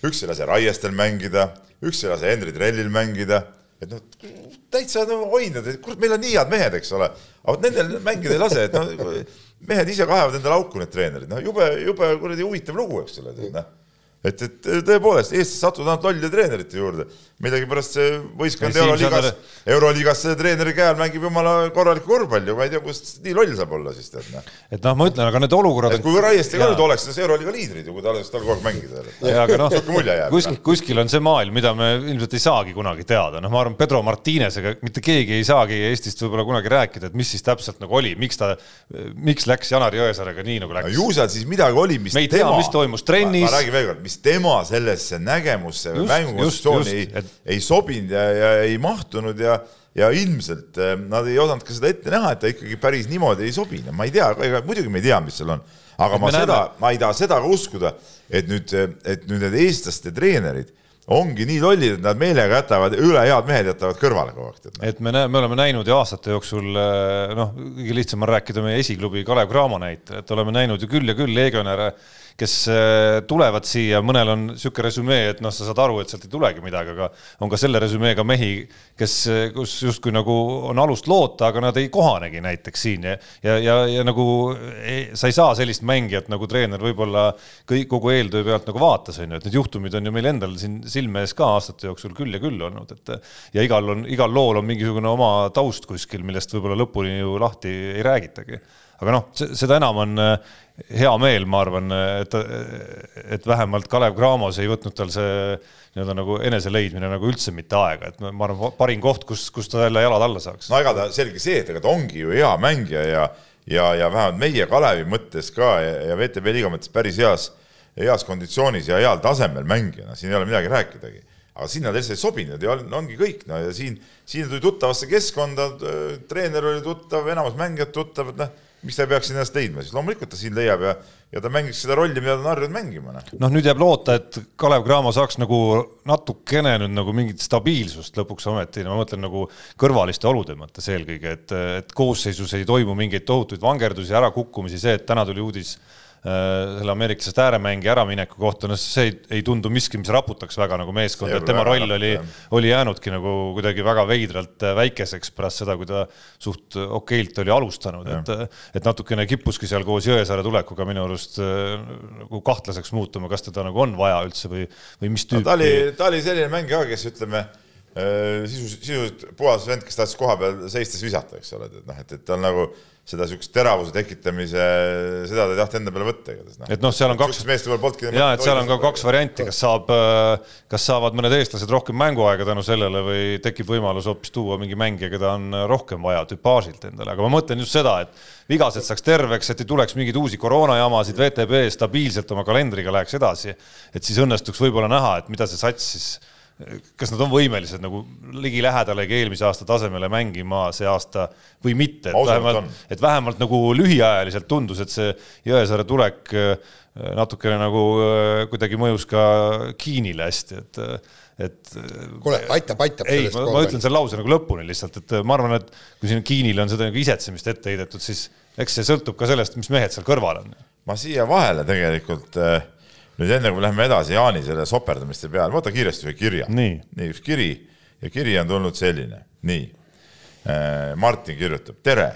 üks ei lase Raiestel mängida, üks ei lase Henri Trellil mängida et noh, täitsa no hoidnud, et kurat, meil on nii head mehed, eks ole, aga vot nendel mängida ei lase, et noh, mehed ise kaevavad endale auku, need treenerid, noh, jube, jube kuradi huvitav lugu, eks ole, noh et, et tõepoolest, Eestis satuvad ainult lollide treenerite juurde. millegipärast see võistkond Euroliigas, Euroliigas selle treeneri käe all mängib jumala korralikku korvpalli, ma ei tea, kust nii loll saab olla siis tead noh. et noh, ma ütlen, aga need olukorrad. kui Raieste ka nüüd oleks, siis Euroliiga liidrid ju, kui ta oleks tal kogu aeg mängida. aga noh, kuskil, kuskil on see maailm, mida me ilmselt ei saagi kunagi teada, noh, ma arvan, Pedro Martinesega mitte keegi ei saagi Eestist võib-olla kunagi rääkida, et mis siis täpselt nagu oli, miks ta, miks läks Janar Jõesaarega nii nagu läks. ju seal siis midagi oli, mis me ei tea, mis toimus trennis. ma räägin veel kord, mis mis tema sellesse nägemusse või mängukonstruktsiooni ei, et... ei sobinud ja, ja ei mahtunud ja ja ilmselt eh, nad ei osanud ka seda ette näha, et ta ikkagi päris niimoodi ei sobi, no ma ei tea, ega muidugi me ei tea, mis seal on, aga et ma seda, ma ei taha seda ka uskuda, et nüüd, et nüüd need eestlaste treenerid ongi nii lollid, et nad meelega jätavad, üle head mehed jätavad kõrvale kogu aeg. et me näeme, me oleme näinud ju aastate jooksul, eh, noh, kõige lihtsam on rääkida meie esiklubi Kalev Cramo näitel, et oleme näinud ju küll ja küll legionäre kes äh, tulevad siia, mõnel on niisugune resümee, et noh, sa saad aru, et sealt ei tulegi midagi, aga on ka selle resümeega mehi, kes, kus justkui nagu on alust loota, aga nad ei kohanegi näiteks siin ja, ja, ja, ja nagu ei, sa ei saa sellist mängijat nagu treener võib-olla kõik, kogu eeltöö pealt nagu vaatas, on ju, et need juhtumid on ju meil endal siin silme ees ka aastate jooksul küll ja küll olnud, et ja igal on, igal lool on mingisugune oma taust kuskil, millest võib-olla lõpuni ju lahti ei räägitagi aga noh, seda enam on äh, hea meel, ma arvan, et, et vähemalt Kalev Cramos ei võtnud tal see nii-öelda nagu eneseleidmine nagu üldse mitte aega, et ma arvan, parim koht, kus, kus ta jälle jalad alla saaks. no ega ta selge see, et ega ta ongi ju hea mängija ja, ja, ja vähemalt meie Kalevi mõttes ka ja, ja VTB liiga mõttes päris heas, heas konditsioonis ja heal tasemel mängija, no siin ei ole midagi rääkidagi aga sinna ta lihtsalt ei sobinud ja on, ongi kõik, no ja siin, siin tuli tuttavasse keskkonda, treener oli tuttav, enamus mängijad tuttavad, noh miks ta ei peaks ennast leidma, siis loomulikult ta siin leiab ja, ja ta mängiks seda rolli, mida ta on harjunud mängima. noh, noh nüüd jääb loota, et Kalev Cramo saaks nagu natukene nüüd nagu mingit stabiilsust lõpuks ometi, ma mõtlen nagu kõrvaliste olude mõttes eelkõige, et, et koosseisus ei toimu mingeid tohutuid vangerdusi, ärakukkumisi, see, et täna tuli uudis selle ameeriklasest ääremängija äramineku kohta, no see ei, ei tundu miski, mis raputaks väga nagu meeskonda, et tema roll oli, oli jäänudki nagu kuidagi väga veidralt äh, väikeseks pärast seda, kui ta suht okeilt oli alustanud, et, et natukene kippuski seal koos Jõesaare tulekuga minu arust äh, nagu kahtlaseks muutuma, kas teda nagu on vaja üldse või, või mis tüüpi no,. ta oli, ta oli selline mängija ka, kes ütleme sisus, sisuliselt puhas vend, kes tahtis koha peal seistes visata, eks ole, et noh, et, et tal nagu seda niisugust teravuse tekitamise, seda ta ei tahtnud enda peale võtta igatahes no.. et noh, seal on kaks, ja et seal on ka kaks varianti, kas saab, kas saavad mõned eestlased rohkem mänguaega tänu sellele või tekib võimalus hoopis tuua mingi mängija, keda on rohkem vaja tüpaažilt endale, aga ma mõtlen just seda, et vigased saaks terveks, et ei tuleks mingeid uusi koroonajamasid, VTB stabiilselt oma kalendriga läheks edasi, et siis õnnestuks võib-olla näha, et mida see sats siis kas nad on võimelised nagu ligilähedalegi eelmise aasta tasemele mängima see aasta või mitte, et vähemalt, et vähemalt nagu lühiajaliselt tundus, et see Jõesaare tulek äh, natukene nagu äh, kuidagi mõjus ka Kiinile hästi, et et kuule, aitab, aitab. ei, ma, ma ütlen selle lause nagu lõpuni lihtsalt, et ma arvan, et kui siin Kiinile on seda nagu isetsemist ette heidetud, siis eks see sõltub ka sellest, mis mehed seal kõrval on. ma siia vahele tegelikult äh nüüd enne kui me läheme edasi Jaani selle soperdamiste peale, võta kiiresti ühe kirja. nii, nii, üks kiri ja kiri on tulnud selline, nii. Äh, Martin kirjutab, tere,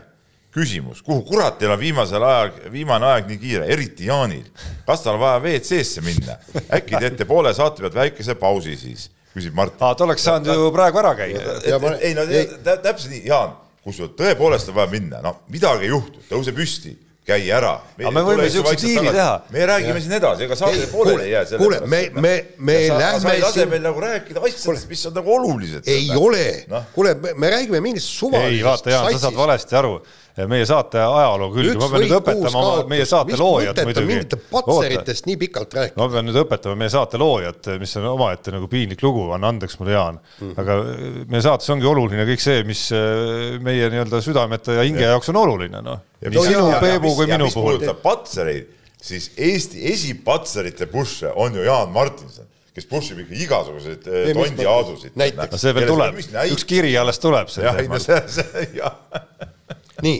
küsimus, kuhu kurat teil on viimasel ajal, viimane aeg nii kiire, eriti Jaanil. kas tal vaja WC-sse minna? äkki teete poole saate pealt väikese pausi siis, küsib Martin. aa, ta oleks saanud ju praegu ära käia. ei no täpselt nii, Jaan, kui sul tõepoolest on vaja minna, no midagi ei juhtu, tõuse püsti käi ära. aga me võime siukse diili teha. me räägime siin edasi, ega saade pooleli ei jää. kuule, me, me, me lähme. sa ei lase meil nagu rääkida asjadest, mis on nagu olulised. ei ole no., kuule, me räägime mingist suvalisest. ei, vaata Jaan, sa saad valesti aru meie saate ajaloo külge, ma pean nüüd õpetama oma, meie saate loojat muidugi. mingite patseritest nii pikalt rääkida. ma pean nüüd õpetama meie saate loojat, mis on omaette nagu piinlik lugu, anna andeks mulle, Jaan mm. -hmm. aga meie saates ongi oluline kõik see, mis äh, meie nii-öelda südamete ja hinge ja. jaoks on oluline, noh. nii sinu, Peebu kui minu puhul. puudutab patsereid, siis Eesti esipatserite pušše on ju Jaan Martinson kes push ib ikka igasuguseid äh, tondi aadusid. no see veel tuleb, üks kiri alles tuleb. jah, ei no see, see, jah nii,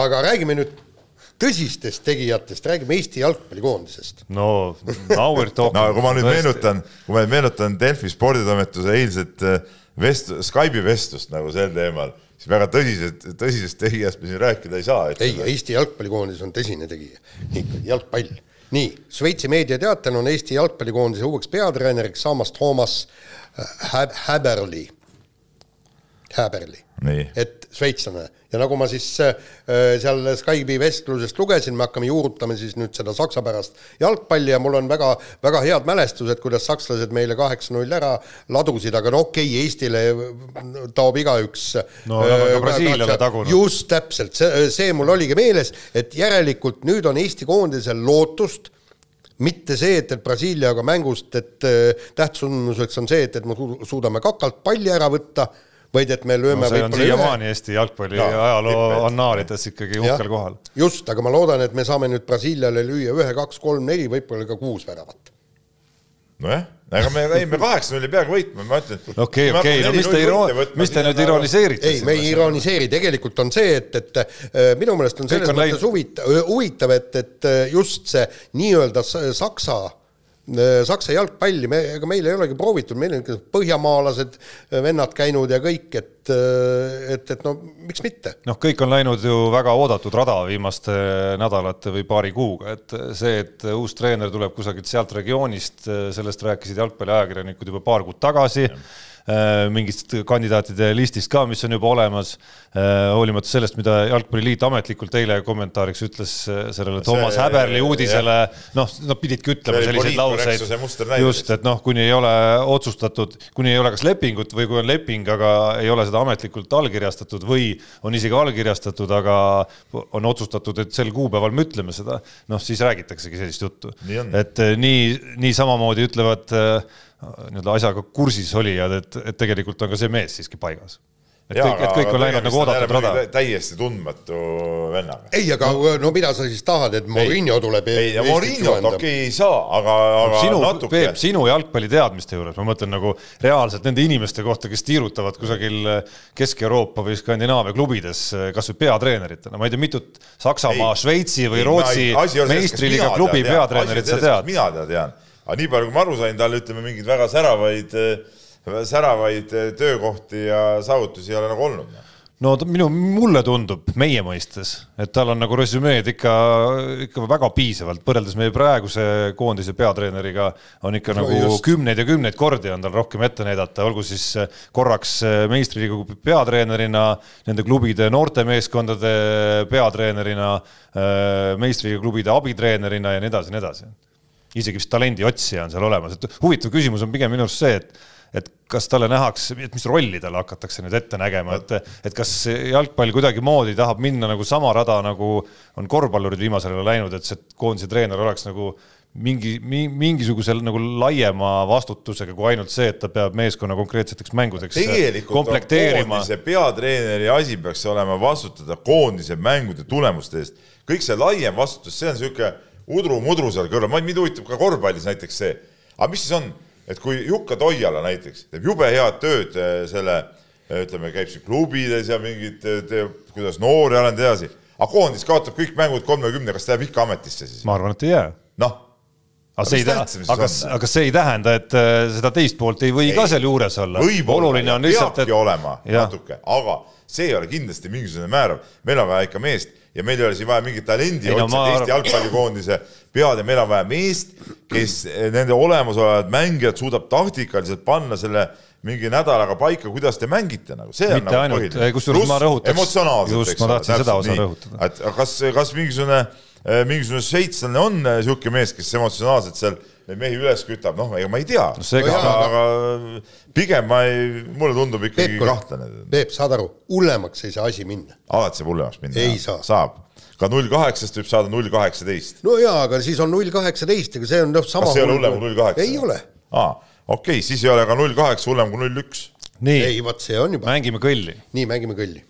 aga räägime nüüd tõsistest tegijatest, räägime Eesti jalgpallikoondisest. no now we are talking no kui ma nüüd meenutan, kui ma nüüd meenutan Delfi sporditoimetuse eilset äh, vest-, Skype'i vestlust nagu sel teemal, siis väga tõsisest, tõsisest tegijast me siin rääkida ei saa. ei, Eesti jalgpallikoondis on tõsine tegija, ikkagi jalgpall. nii, Šveitsi meediateatel on Eesti jalgpallikoondise uueks peatreeneriks saamas Toomas Häberli, Häberli, et šveitslane. Ja nagu ma siis äh, seal Skype'i vestlusest lugesin, me hakkame juurutama siis nüüd seda saksa pärast jalgpalli ja mul on väga, väga head mälestused, kuidas sakslased meile kaheksa-null ära ladusid, aga no okei okay,, Eestile taob igaüks no nad on ka Brasiiliale tagunud. just täpselt, see, see mul oligi meeles, et järelikult nüüd on Eesti koondisel lootust. Mitte see, et, et Brasiiliaga mängust, et tähtsunnuseks on see, et, et me suudame kakalt palli ära võtta vaid et me lööme no, see on siiamaani Eesti jalgpalli ja, ajaloo annaalides ikkagi uhkel kohal. just, aga ma loodan, et me saame nüüd Brasiiliale lüüa ühe, kaks, kolm, neli, võib-olla ka kuus väravat. nojah, ega me jäime kaheksa-nulli peaaegu võitma, ma ütlen. okei, okei, no mis te iro-, mis te nüüd ironiseerite? ei, me ei ironiseeri, tegelikult on see, et, et äh, minu meelest on selles mõttes huvitav, huvitav, et, et äh, just see nii-öelda Saksa Saksa jalgpalli, me, ega meil ei olegi proovitud, meil on ikka põhjamaalased äh, vennad käinud ja kõik, et, äh, et, et no miks mitte. noh, kõik on läinud ju väga oodatud rada viimaste nädalate või paari kuuga, et see, et uus treener tuleb kusagilt sealt regioonist, sellest rääkisid jalgpalliajakirjanikud juba paar kuud tagasi ja Äh, mingist kandidaatide listist ka, mis on juba olemas, äh, hoolimata sellest, mida Jalgpalliliit ametlikult eile kommentaariks ütles äh, sellele Toomas Häberli uudisele, noh, nad pididki ütlema selliseid lauseid, just, et noh, kuni ei ole otsustatud, kuni ei ole kas lepingut või kui on leping, aga ei ole seda ametlikult allkirjastatud või on isegi allkirjastatud, aga on otsustatud, et sel kuupäeval me ütleme seda, noh, siis räägitaksegi sellist juttu. et nii, nii samamoodi ütlevad äh, nii-öelda asjaga kursis olijad, et, et tegelikult on ka see mees siiski paigas. et ja, kõik, et kõik on läinud nagu oodatud rada. täiesti tundmatu vennaga. ei, aga no mida sa siis tahad, et Morinho tuleb ei, ja Morinhot okei okay, ei saa, aga, aga sinu, natuke. Peep, sinu jalgpalliteadmiste juures, ma mõtlen nagu reaalselt nende inimeste kohta, kes tiirutavad kusagil Kesk-Euroopa või Skandinaavia klubides kas või peatreeneritena, ma ei tea, mitut Saksamaa, Šveitsi või Rootsi meistriliiga klubi peatreenerit sa tead? mina tean aga nii palju, kui ma aru sain, tal ütleme mingeid väga säravaid, säravaid töökohti ja saavutusi ei ole nagu olnud no minu, mulle tundub meie mõistes, et tal on nagu resümeed ikka, ikka väga piisavalt, võrreldes meie praeguse koondise peatreeneriga on ikka no nagu just. kümneid ja kümneid kordi on tal rohkem ette näidata, olgu siis korraks meistriliigu peatreenerina, nende klubide noortemeeskondade peatreenerina, meistriliigu klubide abitreenerina ja nii edasi, nii edasi. Isegi vist talendi otsija on seal olemas, et huvitav küsimus on pigem minu arust see, et et kas talle nähakse, et mis rolli talle hakatakse nüüd ette nägema, et, et kas jalgpall kuidagimoodi tahab minna nagu sama rada, nagu on korvpallurid viimasel ajal läinud, et see koondise treener oleks nagu mingi, mingisugusel nagu laiema vastutusega kui ainult see, et ta peab meeskonna konkreetseteks mängudeks komplekteerima. koondise peatreeneri asi peaks olema vastutada koondise mängude tulemuste eest. kõik see laiem vastutus, see on niisugune udru-mudru seal kõrval, mind huvitab ka korvpallis näiteks see, aga mis siis on et kui Jukka Toiala näiteks teeb jube head tööd äh, selle, äh, ütleme, käib siin klubides ja mingid, äh, kuidas noori arendada edasi, aga koondis kaotab kõik mängud kolmekümne, kas ta jääb ikka ametisse siis? ma arvan, et ei jää. noh aga see ei tähenda, aga, aga see ei tähenda, et seda teist poolt ei või ei, ka seal juures olla. oluline on lihtsalt, et. olema ja. natuke, aga see ei ole kindlasti mingisugune määrav, meil on vaja ikka meest ja meil ei ole siin vaja mingit talendi otsida no, Eesti jalgpallikoondise pead ja meil on vaja meest, kes nende olemasolevad mängijad suudab taktikaliselt panna selle mingi nädalaga paika, kuidas te mängite nagu, see Mitte on nagu põhiline. kusjuures ma rõhutaks. emotsionaalselt, just, ma tahtsin seda osa rõhutada. et kas, kas mingisugune, mingisugune šveitslane on niisugune mees, kes emotsionaalselt seal neid mehi üles kütab, noh, ega ma ei tea no,. aga, aga pigem ma ei, mulle tundub ikkagi Peep, kahtlane. Peep, saad aru, hullemaks ei saa asi minna. alati saab hullemaks minna. ei saa. saab ka null kaheksast võib saada null kaheksateist. no jaa, aga siis on null kaheksateist, ega see on noh, sama. kas see ei ole hullem kui null kaheksa? ei ole. aa, okei okay,, siis ei ole ka null kaheksa hullem kui null üks. ei, vot see on juba. mängime kõlli. nii, mängime kõlli.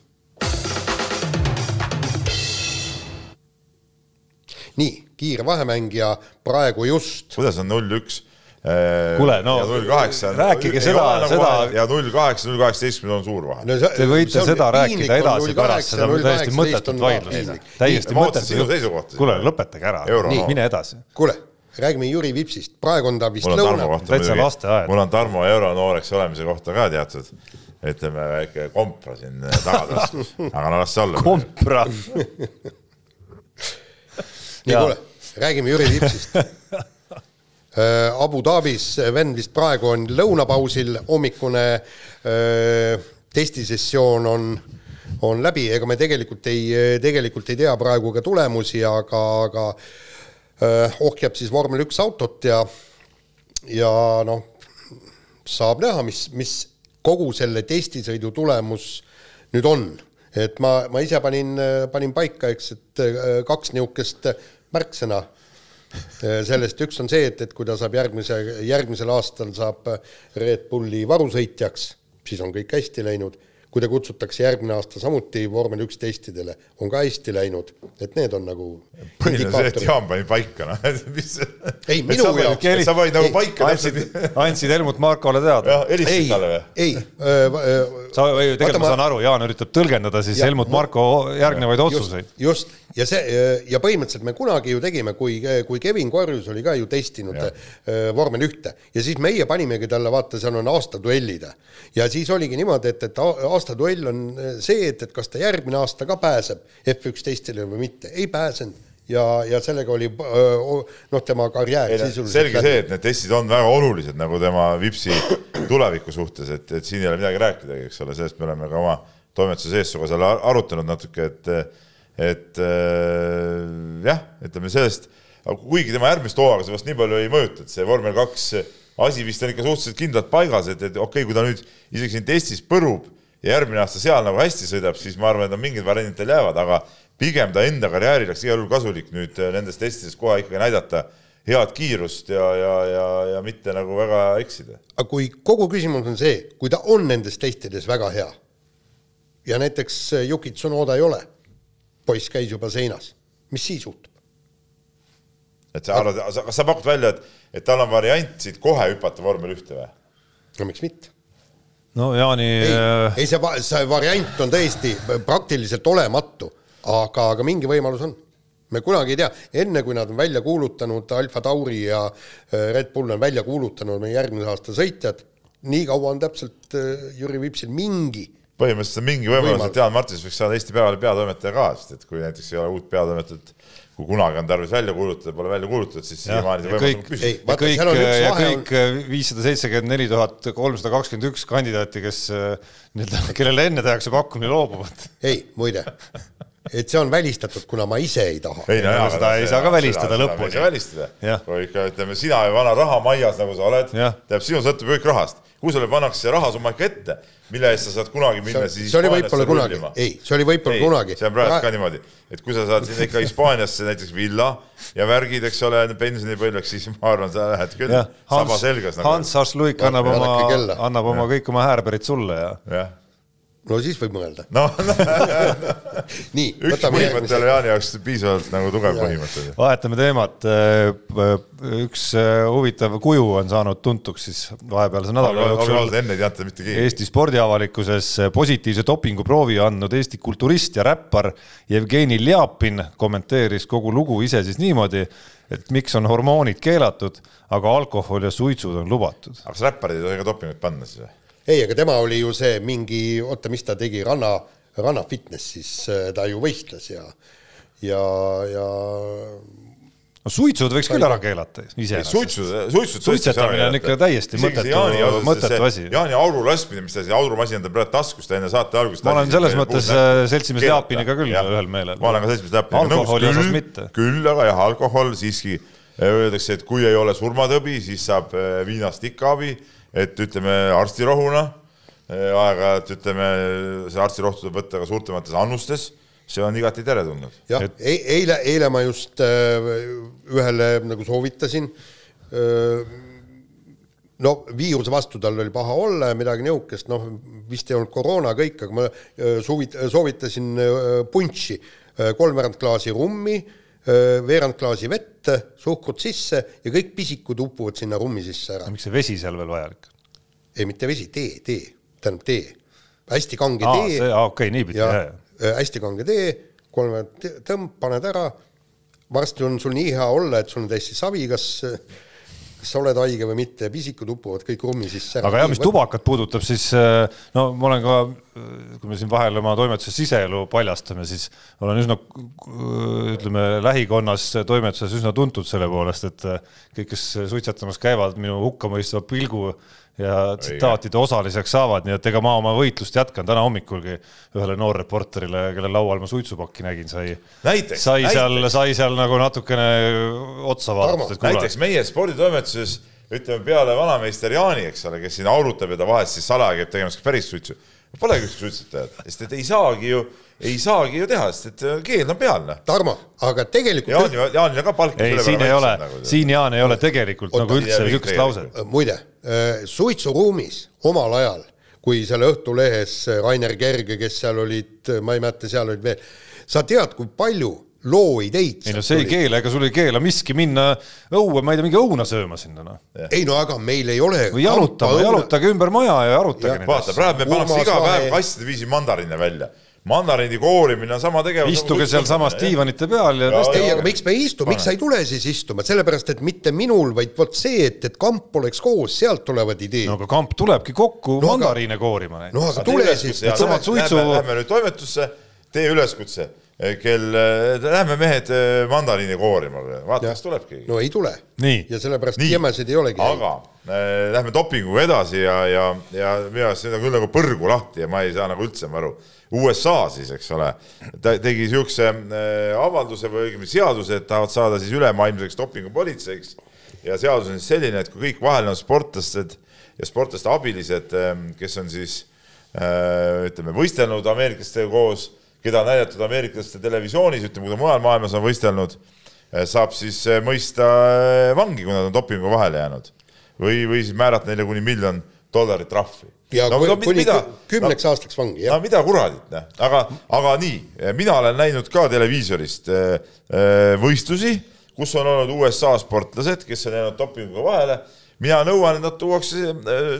nii, kiire vahemäng ja praegu just. kuidas on null üks? kuule, no rääkige seda, seda. ja null kaheksa, null kaheksateistkümne on suur vahe no,. Te võite seda rääkida edasi pärast, seda on täiesti mõttetut vaidlust. täiesti mõttetut. kuule, lõpetage ära, mine edasi. kuule, räägime Jüri Vipsist, praegu on ta vist lõuna. täitsa lasteaed. mul on Tarmo euronooreks olemise kohta ka teatud ütleme väike kompra siin tagataskus, aga no las see olla. kompra nii, kuule, räägime Jüri Vipsist Äh, Abu Dhabis vend vist praegu on lõunapausil, hommikune äh, testisessioon on, on läbi, ega me tegelikult ei, tegelikult ei tea praegu ka tulemusi, aga, aga äh, ohjab siis vormel üks autot ja, ja noh, saab näha, mis, mis kogu selle testisõidu tulemus nüüd on. et ma, ma ise panin, panin paika, eks, et kaks niisugust märksõna Äh, sellest üks on see, et, et kui ta saab järgmise, järgmisel aastal saab Red Bulli varusõitjaks, siis on kõik hästi läinud kui ta kutsutakse järgmine aasta samuti vormel üks testidele, on ka hästi läinud, et need on nagu põhiline see, et Jaan pani paika, noh, mis ei, minu jaoks sa panid nagu paika andsid, andsid Helmut Markole teada? helistasid talle või? ei äh,. sa, tegelikult ma saan aru, Jaan üritab tõlgendada siis ja, Helmut Marko järgnevaid otsuseid. just, ja see ja põhimõtteliselt me kunagi ju tegime, kui, kui Kevin Korjus oli ka ju testinud ja. äh, vormel ühte. Ja siis meie panimegi talle, vaata, seal on aastaduellid ja siis oligi niimoodi, et, et aastaduell on see, et, et kas ta järgmine aasta ka pääseb F1 testile või mitte, ei pääsenud. Ja, ja sellega oli noh, tema karjäär sisuliselt selge see, et need testid on väga olulised nagu tema Vipsi tuleviku suhtes, et, et siin ei ole midagi rääkidagi, eks ole, sellest me oleme ka oma toimetuse sees sinuga seal arutanud natuke, et et äh, jah, ütleme sellest, kuigi tema järgmist hooaega see vast nii palju ei mõjuta, et see vormel kaks asi vist on ikka suhteliselt kindlalt paigas, et, et okei okay,, kui ta nüüd isegi siin testis põrub ja järgmine aasta seal nagu hästi sõidab, siis ma arvan, et on mingid variandid tal jäävad, aga pigem ta enda karjääri oleks igal juhul kasulik nüüd äh, nendes testides kohe ikkagi näidata head kiirust ja, ja, ja, ja mitte nagu väga eksida. aga kui kogu küsimus on see, kui ta on nendes testides väga hea ja näiteks äh, Yuki Tsunoda ei ole, poiss käis juba seinas, mis siis juhtub? et sa arvad, kas sa pakud välja, et, et tal on variant siit kohe hüpata vormel ühte või? no miks mitte no Jaani. ei, äh, ei see, see variant on tõesti praktiliselt olematu, aga, aga mingi võimalus on. me kunagi ei tea, enne kui nad on välja kuulutanud, Alfa Tauri ja äh, Red Bull on välja kuulutanud meie järgmise aasta sõitjad, nii kaua on täpselt äh, Jüri Vipsil mingi, põhimõtteliselt on mingi võimalus, et Jaan Martins võiks saada Eesti Päevalehe peatoimetaja ka, sest et kui näiteks ei ole uut peatoimetajat, kui kunagi on tarvis välja kuulutada, pole välja kuulutatud, siis siiamaani see ja võimalus kõik- on ei püsinud. vaata, kõik ja kõik viissada seitsekümmend neli tuhat kolmsada kakskümmend üks kandidaati, kes äh, nii-öelda, kellele enne tehakse pakkumine, loobuvad. ei muide, et see on välistatud, kuna ma ise ei taha. ei no Ei, jaa, seda ei saa ka välistada lõpuni. ei saa välistada kui ikka ütleme, sina ja vana rahamajas, nagu sa oled, tähendab, sinu sõltub kõik rahast. Kui sulle pannakse see rahasumma ikka ette, mille eest sa saad kunagi minna see siis see oli Hispaaniasse võib-olla kunagi. rullima., ei, see oli võib-olla kunagi. see on praegu ka niimoodi, et kui sa saad sinna ikka Hispaaniasse näiteks villa ja värgid, eks ole, pensionipõlveks, siis ma arvan, sa lähed küll saba Hans selgas, nagu Hans Harsluik annab oma annab oma kõik oma häärberid sulle ja jah, no siis võib mõelda. no nii, üks võtame põhimõte järgmise oli. Jaani jaoks piisavalt nagu tugev Jaa. põhimõte. vahetame teemat. üks äh, huvitav kuju on saanud tuntuks siis vahepealse nädala jooksul enne ei teata mitte keegi. Eesti spordiavalikkuses positiivse dopinguproovi andnud Eesti kulturist ja räppar Jevgeni Ljapin kommenteeris kogu lugu ise siis niimoodi, et miks on hormoonid keelatud, aga alkohol ja suitsud on lubatud. aga kas räpparid ei tohi ka dopingut panna siis või? ei, aga tema oli ju see mingi, oota, mis ta tegi, ranna, ranna fitness siis äh, ta ju võistles ja, ja, ja no suitsud võiks küll ära keelata iseenesest. suitsu, suitsud. Suitsetamine on ikka täiesti mõttetu- mõttetu asi. Jaani auru laskmine, mis ta see aurumasi on tal praegu taskus, ta enne saate algust. Ma olen selles mõttes, äh, seltsimees Jaapiniga küll ühel meelel. ma olen ka seltsimees Jaapiniga nõus, Alkoholi osas küll mitte., küll aga jah, alkohol siiski äh, öeldakse, et kui ei ole surmatõbi, siis saab viinast ikka abi, et ütleme arstirohuna äh, aeg-ajalt ütleme, see arstirohtu tuleb võtta ka suurtemates annustes, see on igati teretulnud. jah Et-, eile, eile ma just äh, ühele nagu soovitasin. no viiruse vastu tal oli paha olla ja midagi niisugust, noh, vist ei olnud koroona kõik, aga ma äh, suvit-, soovitasin äh, punši, kolmveerand klaasi rummi, veerand klaasi vett, suhkrut sisse ja kõik pisikud upuvad sinna rummi sisse ära. miks see vesi seal veel vajalik? ei, mitte vesi, tee, tee, tähendab tee, hästi kange aa, tee aa okei okay,, niipidi, ja jah, jah. äh, hästi kange tee, kolme tõmb, paned ära, varsti on sul nii hea olla, et sul on täiesti savi, kas, kas sa oled haige või mitte ja pisikud upuvad kõik rummi sisse. Aga jah, mis tubakat puudutab, siis äh, no ma olen ka, kui me siin vahel oma toimetuse siseelu paljastame, siis olen üsna, ütleme lähikonnas toimetuses üsna tuntud selle poolest, et kõik, kes suitsetamas käivad, minu hukkamõistva pilgu ja tsitaatide osaliseks saavad, nii et ega ma oma võitlust jätkan täna hommikulgi ühele noorreporterile, kelle laual ma suitsupakki nägin, sai, Näiteks, sai seal, sai seal nagu natukene otsa kuule näiteks meie sporditoimetuses ütleme peale vanameister Jaani, eks ole, kes siin aurutab ja ta vahest siis salaja käib tegemas päris suitsu. Polegi ühtegi suitsetajat, sest et ei saagi ju, ei saagi ju teha, sest et äh, keeld on peal, noh. Tarmo, aga tegelikult Jaani, Jaanil on ka palk. ei, siin ei ole, siin Jaan ei ole tegelikult Oota, nagu üldse niisugust lauset. äh, muide, suitsuruumis omal ajal, kui seal Õhtulehes äh, Rainer Kerge, kes seal olid, ma ei mäleta, seal olid veel, sa tead, kui palju looideid ei no see ei keela, ega sul ei keela miski minna õue, ma ei tea, mingi õuna sööma sinna noh. ei no aga meil ei ole või jalutama, jalutage ümber maja ja arutage Jah, neid vaata, asju. praegu me Urmas iga päev kastide viisi mandariine välja. Mandariini koorimine on sama tegevus. istuge sealsamas. diivanite peal ja tõesti ei, aga miks me ei istu, miks sa ei tule siis istuma, sellepärast et mitte minul, vaid vot see, et, et kamp oleks koos, sealt tulevad ideed no aga kamp tulebki kokku No aga- mandariine koorima no aga tule siis, needsamad suitsu- Lähme nüüd toimetusse, tee üleskutse, kell, lähme mehed eh, mandariini koorima, vaata, kas tuleb keegi. no ei tule. Ja sellepärast jämesid ei olegi. aga äh, lähme dopinguga edasi ja, ja, ja minu arust see on küll nagu põrgu lahti ja ma ei saa nagu üldse aru. USA siis, eks ole, ta tegi niisuguse äh, avalduse või õigemini seaduse, et tahavad saada siis ülemaailmseks dopingupolitseiks ja seadus on siis selline, et kui kõik vahel on sportlased ja sportlaste abilised, kes on siis äh, ütleme, võistelnud ameeriklastega koos, keda on näidatud ameeriklaste televisioonis, ütleme, kui ta mujal maailmas on võistelnud, saab siis äh, mõista äh, vangi, kui nad on dopinguga vahele jäänud või, või siis määrata neile kuni miljon dollarit trahvi. Ja no, no, no, kuni mida, kümneks no, aastaks vangi, no jah. mida kuradit, noh, aga, aga nii, mina olen näinud ka televiisorist äh, äh, võistlusi, kus on olnud USA sportlased, kes on jäänud dopinguga vahele. mina nõuan, et nad tuuakse,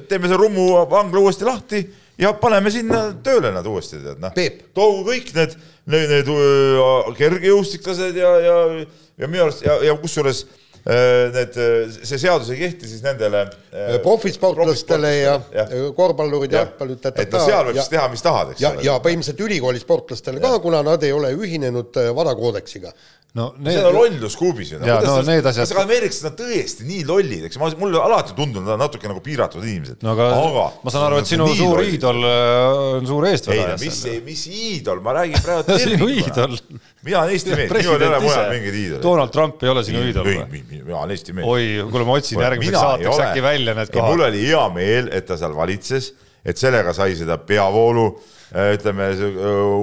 teeme selle Rummu vangla uuesti lahti ja paneme sinna tööle nad uuesti, tead noh Peep.. toogu kõik need, need, need kergejõustiklased ja, ja, ja minu arust ja, ja kusjuures need, see seadus ei kehti siis nendele äh, profisportlastele ja korvpallurid, jalgpallurid, et no seal võib siis teha, mis tahad, eks ja, ja põhimõtteliselt ülikooli sportlastele ka, kuna nad ei ole ühinenud äh, vadakoodeksiga. No see on lollus kuubis ju. Jaa, no need asjad- kas aga ameeriklased on tõesti nii lollid, eks ma, mulle alati tundunud, nad on natuke nagu piiratud inimesed. no aga, ma saan aru, et sinu suur iidol äh, on suur ei eestvedaja mis, mis iidol, ma räägin praegu sinu iidol. mina olen Eesti mees, minul ei ole mujal mingeid iidoleid. Donald Trump ei ole sinu iidol või? mina olen Eesti mees. oi, kuule ma otsin järgmiseks saateks äkki välja need mul kohad. oli hea meel, et ta seal valitses, et sellega sai seda peavoolu, ütleme,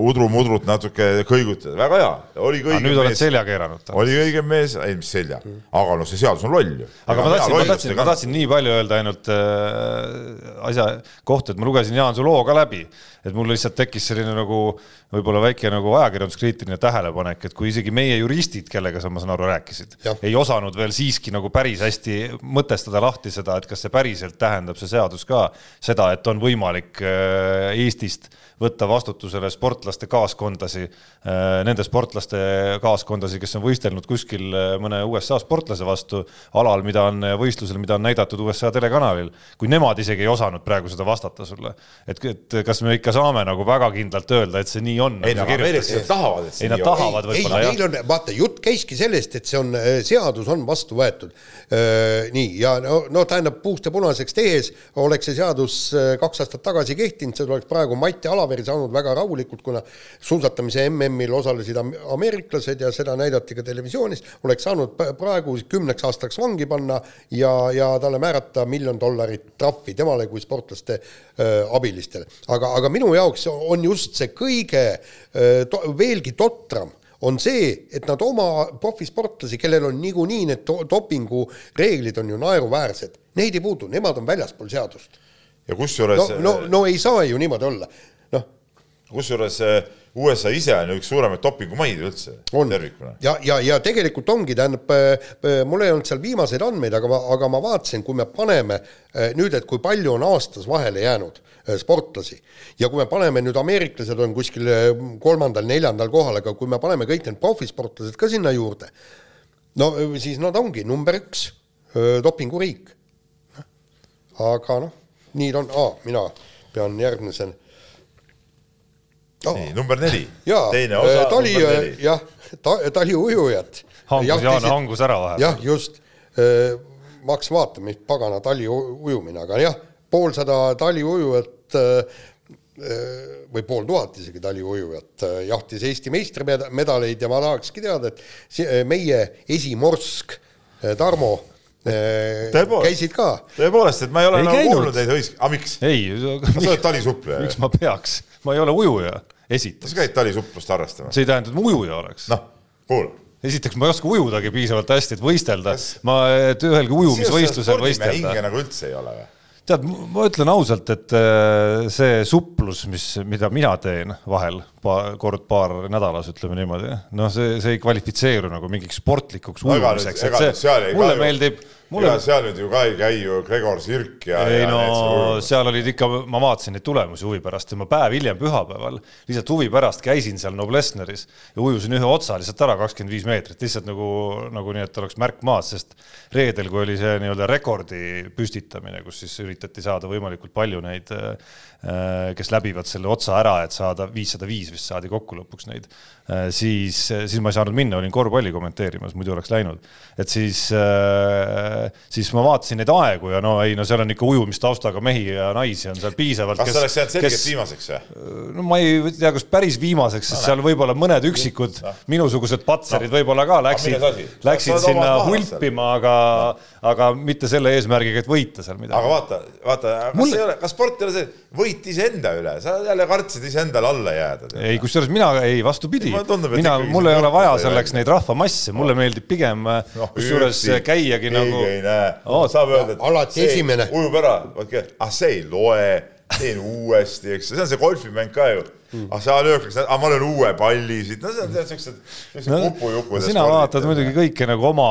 udru-mudrut natuke kõigutada, väga hea, oli aga kõige nüüd oled mees, selja keeranud oli õige mees, ei mis selja, aga noh, see seadus on loll ju. aga ma tahtsin, ma tahtsin, ma tahtsin nii palju öelda ainult äh, asja kohta, et ma lugesin Jaan su loo ka läbi, et mul lihtsalt tekkis selline nagu võib-olla väike nagu ajakirjanduskriitiline tähelepanek, et kui isegi meie juristid, kellega sa, ma saan aru, rääkisid, ei osanud veel siiski nagu päris hästi mõtestada lahti seda, et kas see päriselt tähendab, see seadus ka seda, et on võimalik äh, Eestist võtta vastutusele sportlaste kaaskondasi, nende sportlaste kaaskondasi, kes on võistelnud kuskil äh, mõne USA sportlase vastu alal, mida on võistlusel, mida on näidatud USA telekanalil. kui nemad isegi ei osanud praegu seda vastata sulle, et, et kas me ikka saame nagu väga kindlalt öelda, et see nii on? ei aga ameeriklased tahavad, et ei, see nad nii on. tahavad ei, võib-olla jah neil. on, vaata, jutt käiski sellest, et see on, seadus on vastu võetud. nii, ja no, no tähendab, puust ja punaseks tehes oleks see seadus äh, kaks aastat tagasi kehtinud, see oleks praegu Mati Alaveri saanud väga rahulikult, kuna suusatamise MM-il osalesid am- ameeriklased ja seda näidati ka televisioonis, oleks saanud praegu kümneks aastaks vangi panna ja, ja talle määrata miljon dollarit trahvi temale kui sportlaste äh, abilistele. aga, aga minu jaoks on just see kõige äh, to, veelgi totram on see, et nad oma profisportlasi, kellel on niikuinii need to dopingureeglid on ju naeruväärsed, neid ei puudu, nemad on väljaspool seadust. ja kusjuures no, no, no ei saa ju niimoodi olla, kusjuures USA ise on üks suuremaid dopingumaid üldse on tervikuna. ja, ja, ja tegelikult ongi, tähendab, mul ei olnud seal viimaseid andmeid, aga ma, aga ma vaatasin, kui me paneme eh, nüüd, et kui palju on aastas vahele jäänud sportlasi ja kui me paneme nüüd, ameeriklased on kuskil kolmandal-neljandal kohal, aga kui me paneme kõik need profisportlased ka sinna juurde, no siis nad ongi number üks dopinguriik. aga noh, nii ta on, aa, mina pean järgmisel oh, nii, number neli. teine osa, tali, number neli. jah, taliujujad. hangus Jaan hangus ära vahepeal. jah, just, ma hakkasin vaatama, mis pagana taliujumine, aga jah, poolsada taliujujat äh, või pool tuhat isegi taliujujat äh, jahtis Eesti meistrimedaleid ja ma tahakski teada, et see- meie esimorsk äh, Tarmo äh, Tõepoolest. käisid ka. tõepoolest, et ma ei ole Ei nagu kuulnud neid hõisk-, aga miks? ei, sa oled talisuppleja miks. ma peaks, ma ei ole ujuja, esiteks sa. käid talisuplust harrastamas? see ei tähenda, et ma ujuja oleks. noh, kuula. esiteks ma ei oska ujudagi piisavalt hästi, et võistelda. ma, et ühelgi ujumisvõistlusel võistelda. nagu üldse ei ole või? tead, ma ütlen ausalt, et äh, see suplus, mis, mida mina teen vahel pa, kord paar nädalas, ütleme niimoodi, noh, see, see ei kvalifitseeru nagu mingiks sportlikuks ujumiseks, et see mulle meeldib, mulle ega seal nüüd ju ka ei käi ju Gregor Sirk ja. ei no seal olid ikka, ma vaatasin neid tulemusi huvi pärast ja ma päev hiljem pühapäeval lihtsalt huvi pärast käisin seal Noblessneris ja ujusin ühe otsa lihtsalt ära kakskümmend viis meetrit, lihtsalt nagu, nagu nii, et oleks märk maas, sest reedel, kui oli see nii-öelda rekordi püstitamine, kus siis üritati saada võimalikult palju neid, kes läbivad selle otsa ära, et saada viissada viis vist saadi kokku lõpuks neid, siis, siis ma ei saanud minna, olin korvpalli kommenteerimas, muidu oleks läinud. et siis, siis ma vaatasin neid aegu ja no ei, no seal on ikka ujumistaustaga mehi ja naisi on seal piisavalt. kas sa oleks jäänud selgelt viimaseks või? no ma ei tea, kas päris viimaseks, sest seal võib-olla mõned üksikud minusugused patserid võib-olla ka läksid asi?, läksid sinna hulpima, aga, aga mitte selle eesmärgiga, et võita seal midagi. aga vaata, vaata, kas Mulle- ei ole, kas sport ei ole see, võit iseenda üle, sa jälle kartsid iseendale alla jääda. ei, kusjuures mina ei, vastupidi. Mina, mul ei ole vaja selleks neid rahvamasse, mulle meeldib pigem noh, kusjuures käiagi nagu ei näe. Saab öelda, et alati see esimene. ujub ära, ah see ei loe, teen uuesti, eks. See on see golfimäng ka ju. ah sa lööks, ah ma löön uue palli siit, no see on siuksed, siuksed No, upujupud. sina vaatad muidugi kõike nagu oma,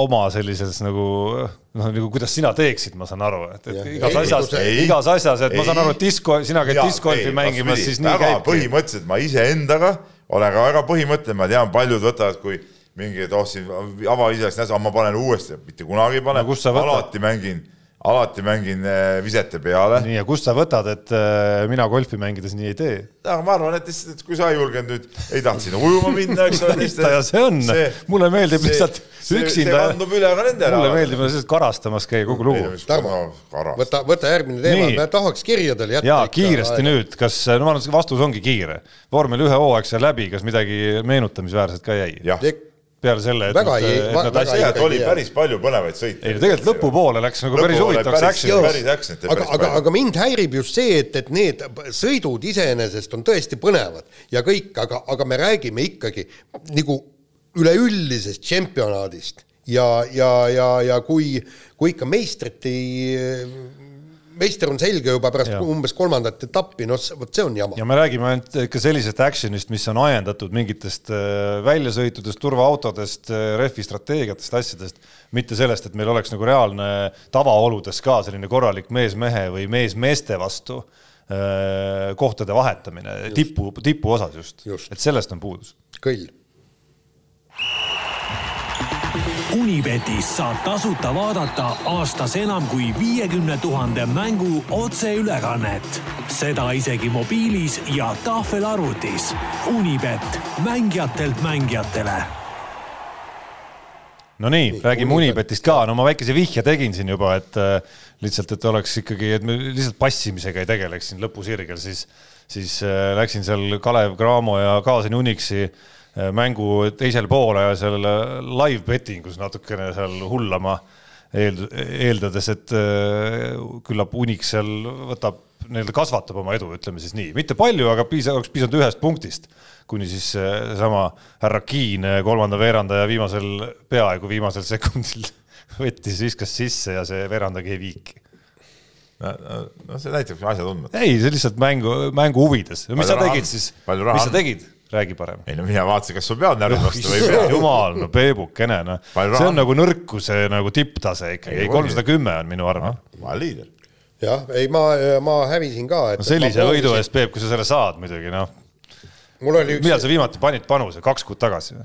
oma sellises nagu noh, nagu kuidas sina teeksid, ma saan aru, et, et igas Ei, asjas ei,, igas asjas, et ma saan aru, et disko, sina käid discgolfi mängimas, siis nii käibki. põhimõtteliselt ma iseendaga olen ka väga põhimõtteline, ma tean, paljud võtavad, kui mingi, et oh siin avaisaks näes, ma panen uuesti, mitte kunagi ei pane. No alati mängin, alati mängin äh, visete peale. nii, ja kust sa võtad, et äh, mina golfi mängides nii ei tee? aga ma arvan, et lihtsalt, et kui sa ei julgenud nüüd, ei tahtnud sinna ujuma minna, eks ole. mis ta ja see on, mulle meeldib lihtsalt üksinda. see kandub üle ka nendele. mulle meeldib lihtsalt karastamas käia kogu lugu. Tarmo, võta, võta järgmine teema, me tahaks kirjadele jätta. jaa, kiiresti nüüd, kas, no ma arvan, et vastus ongi kiire. vormel ühe hooaeg sai läbi, kas midagi meenutamisväärset ka jäi? jah peale selle, et väga ei, väga ei. et oli päris palju põnevaid sõite. ei no tegelikult lõpupoole läks nagu päris huvitavaks action'iks. aga, aga, aga mind häirib just see, et, et need sõidud iseenesest on tõesti põnevad ja kõik, aga, aga me räägime ikkagi nagu üleüldisest tšempionaadist ja, ja, ja, ja kui, kui ikka meistrit ei meister on selge juba pärast ja. umbes kolmandat etappi, noh, vot see on jama. ja me räägime ainult ikka sellisest action'ist, mis on ajendatud mingitest väljasõitudest, turvaautodest, rehvi strateegiatest, asjadest, mitte sellest, et meil oleks nagu reaalne tavaoludes ka selline korralik mees mehe või mees meeste vastu kohtade vahetamine just. tipu, tipu osas just, just., et sellest on puudus. kõll Unibetis saab tasuta vaadata aastas enam kui viiekümne tuhande mängu otseülekannet. seda isegi mobiilis ja tahvelarvutis. Unibet, mängijatelt mängijatele. Nonii, räägime Unibetist ka, no ma väikese vihje tegin siin juba, et äh, lihtsalt, et oleks ikkagi, et me lihtsalt passimisega ei tegeleks siin lõpusirgel, siis, siis äh, läksin seal Kalev Cramo ja kaasin Unixi äh, mängu teisel poole seal live betting us natukene seal hullama eel, eeldades, et äh, küllap Unix seal võtab, nii-öelda kasvatab oma edu, ütleme siis nii, mitte palju, aga piisa-, oleks piisanud ühest punktist, kuni siis äh, seesama härra Kiin, äh, kolmanda veerandaja viimasel, peaaegu viimasel sekundil võttis, viskas sisse ja see veerandagi ei viiki no see näitabki asjatundmatust. ei, see lihtsalt mängu, mängu huvides. mis sa tegid siis, mis sa tegid? Räägi parem. ei no mina vaatasin, kas sul pead närvid vastu või ei pea. jumal, no Peebukene, noh. see on nagu nõrkuse nagu tipptase ikkagi, kolmsada kümme on minu arv. ma olen liider. jah, ei ma, ma hävisin ka. no sellise võidu eest, Peep, kui sa selle saad muidugi, noh mul oli üks. millal sa viimati panid panuse, kaks kuud tagasi?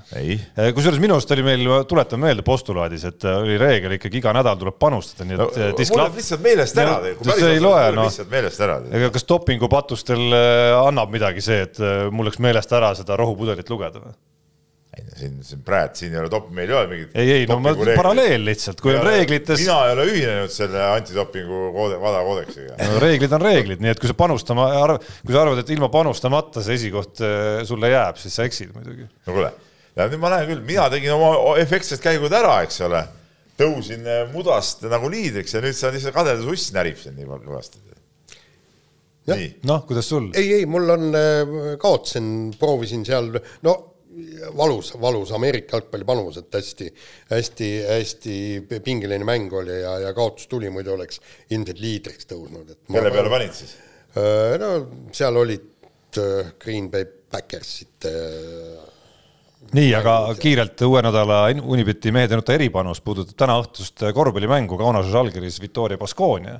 kusjuures minu arust oli meil, tuletan meelde postulaadis, et oli reegel ikkagi iga nädal tuleb panustada, nii et no, diskla... mul läheb lihtsalt meelest ära. see ei loe, noh. lihtsalt meelest ära. ega kas dopingupatustel annab midagi see, et mul läks meelest ära seda rohupudelit lugeda või? Siin, siin praegu, siin ei ole top, meil ei ole mingit. ei, ei no ma, paralleel lihtsalt, kui on reeglites. mina ei ole ühinenud selle antidopingu koode, vadakoodeksiga no reeglid on reeglid, nii et kui sa panustama arv-, kui sa arvad, et ilma panustamata see esikoht äh, sulle jääb, siis sa eksid muidugi. no kuule, nüüd ma näen küll, mina tegin oma efektsed käigud ära, eks ole. tõusin äh, mudast nagu liidriks ja nüüd sa lihtsalt kadedus uss närib sind nii kõvasti. noh, kuidas sul? ei, ei, mul on, äh, kaotasin, proovisin seal, no valus, valus Ameerika jalgpallipanus, et hästi, hästi, hästi pingeline mäng oli ja, ja kaotus tuli, muidu oleks ilmselt liidriks tõusnud. kelle peale panid siis? no seal olid Green Bay Packersid nii, aga kiirelt uue nädala Unibeti mehed ja nuta eripanus puudutab täna õhtust korvpallimängu Kaunases allkirjas Victoria Baskonia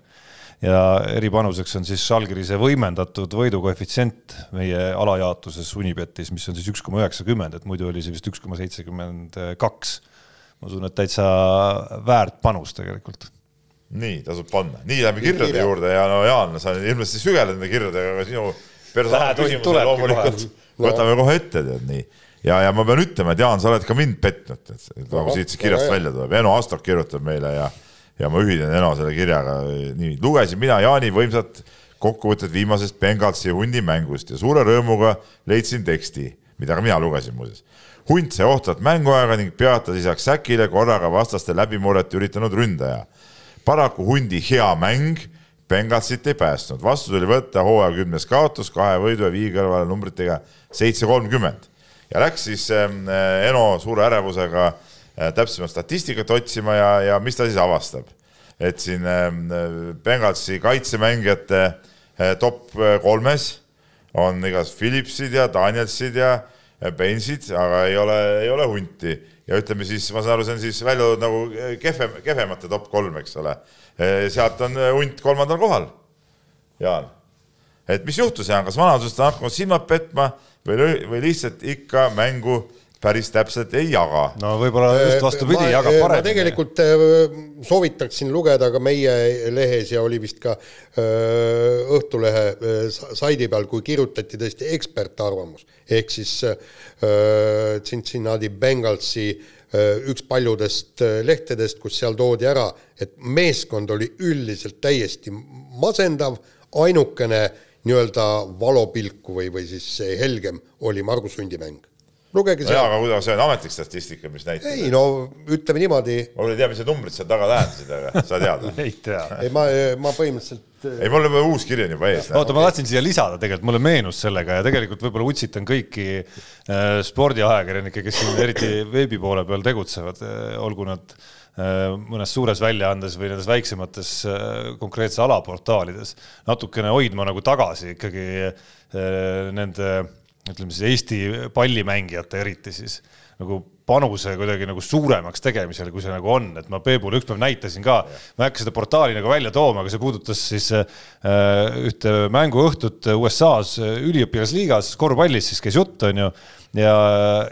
ja eripanuseks on siis Žalgirise võimendatud võidukoefitsient meie alajaotuses Unibetis, mis on siis üks koma üheksakümmend, et muidu oli see vist üks koma seitsekümmend kaks. ma usun, et täitsa väärt panus tegelikult. nii, tasub panna, nii lähme kirjade juurde. Ja no Jaan, sa ilmselt sügeled nende kirjadega, aga sinu personaalküsimused loomulikult võtame kohe ette, tead nii. Ja, ja ma pean ütlema, et Jaan, sa oled ka mind petnud, nagu siit kirjast välja tuleb, Eno Astok kirjutab meile ja ja ma ühinen Eno selle kirjaga, nii, lugesin mina Jaani võimsat kokkuvõtet viimasest Bengalsi hundi mängust ja suure rõõmuga leidsin teksti, mida ka mina lugesin muuseas. hunt sai ohtralt mänguaega ning peatas lisaks säkile korraga vastaste läbimurret üritanud ründaja. paraku hundi hea mäng Bengalsit ei päästnud, vastu tuli võtta hooaja kümnes kaotus kahe võidu ja viie kõrvale numbritega seitse kolmkümmend ja läks siis ähm, Eno suure ärevusega täpsemat statistikat otsima ja, ja mis ta siis avastab. et siin ähm, Bengalsi kaitsemängijate äh, top äh, kolmes on igas Philipsid ja Danielsid ja Bensid, aga ei ole, ei ole hunti ja ütleme siis, ma saan aru, see on siis välja toodud nagu kehvem, kehvemate top kolm, eks ole. sealt on hunt kolmandal kohal, Jaan. et mis juhtus, Jaan, kas vanadusest on hakanud silmad petma või, või lihtsalt ikka mängu päris täpselt ei jaga. no võib-olla just vastupidi, jagab ma paremini. tegelikult äh, soovitaksin lugeda ka meie lehes ja oli vist ka Õhtulehe saidi peal, kui kirjutati tõesti ekspertarvamus, ehk siis Cincinnati Bengalsi üks paljudest lehtedest, kus seal toodi ära, et meeskond oli üldiselt täiesti masendav, ainukene nii-öelda valopilku või, või siis helgem oli Margus Hundi mäng lugege no. jaa, aga kuidas see on ametlik statistika, mis näitab? ei no ütleme niimoodi. ma küll ei tea, mis need numbrid seal taga tähendasid, aga sa tead ei tea. ei, ma, ma põhimõtteliselt. ei, mul on uus kiri on juba ees. oota, ma tahtsin siia lisada, tegelikult mulle meenus sellega ja tegelikult võib-olla utsitan kõiki äh, spordiajakirjanikke, kes siin eriti veebi poole peal tegutsevad äh,, olgu nad äh, mõnes suures väljaandes või nendes väiksemates äh, konkreetse ala portaalides natukene hoidma nagu tagasi ikkagi äh, nende ütleme siis Eesti pallimängijate eriti siis nagu panuse kuidagi nagu suuremaks tegemisele, kui see nagu on, et ma Peebule ükspäev näitasin ka, ma ei hakka seda portaali nagu välja tooma, aga see puudutas siis äh, ühte mänguõhtut USA-s üliõpilasliigas korvpallis, siis käis jutt, on ju. Ja,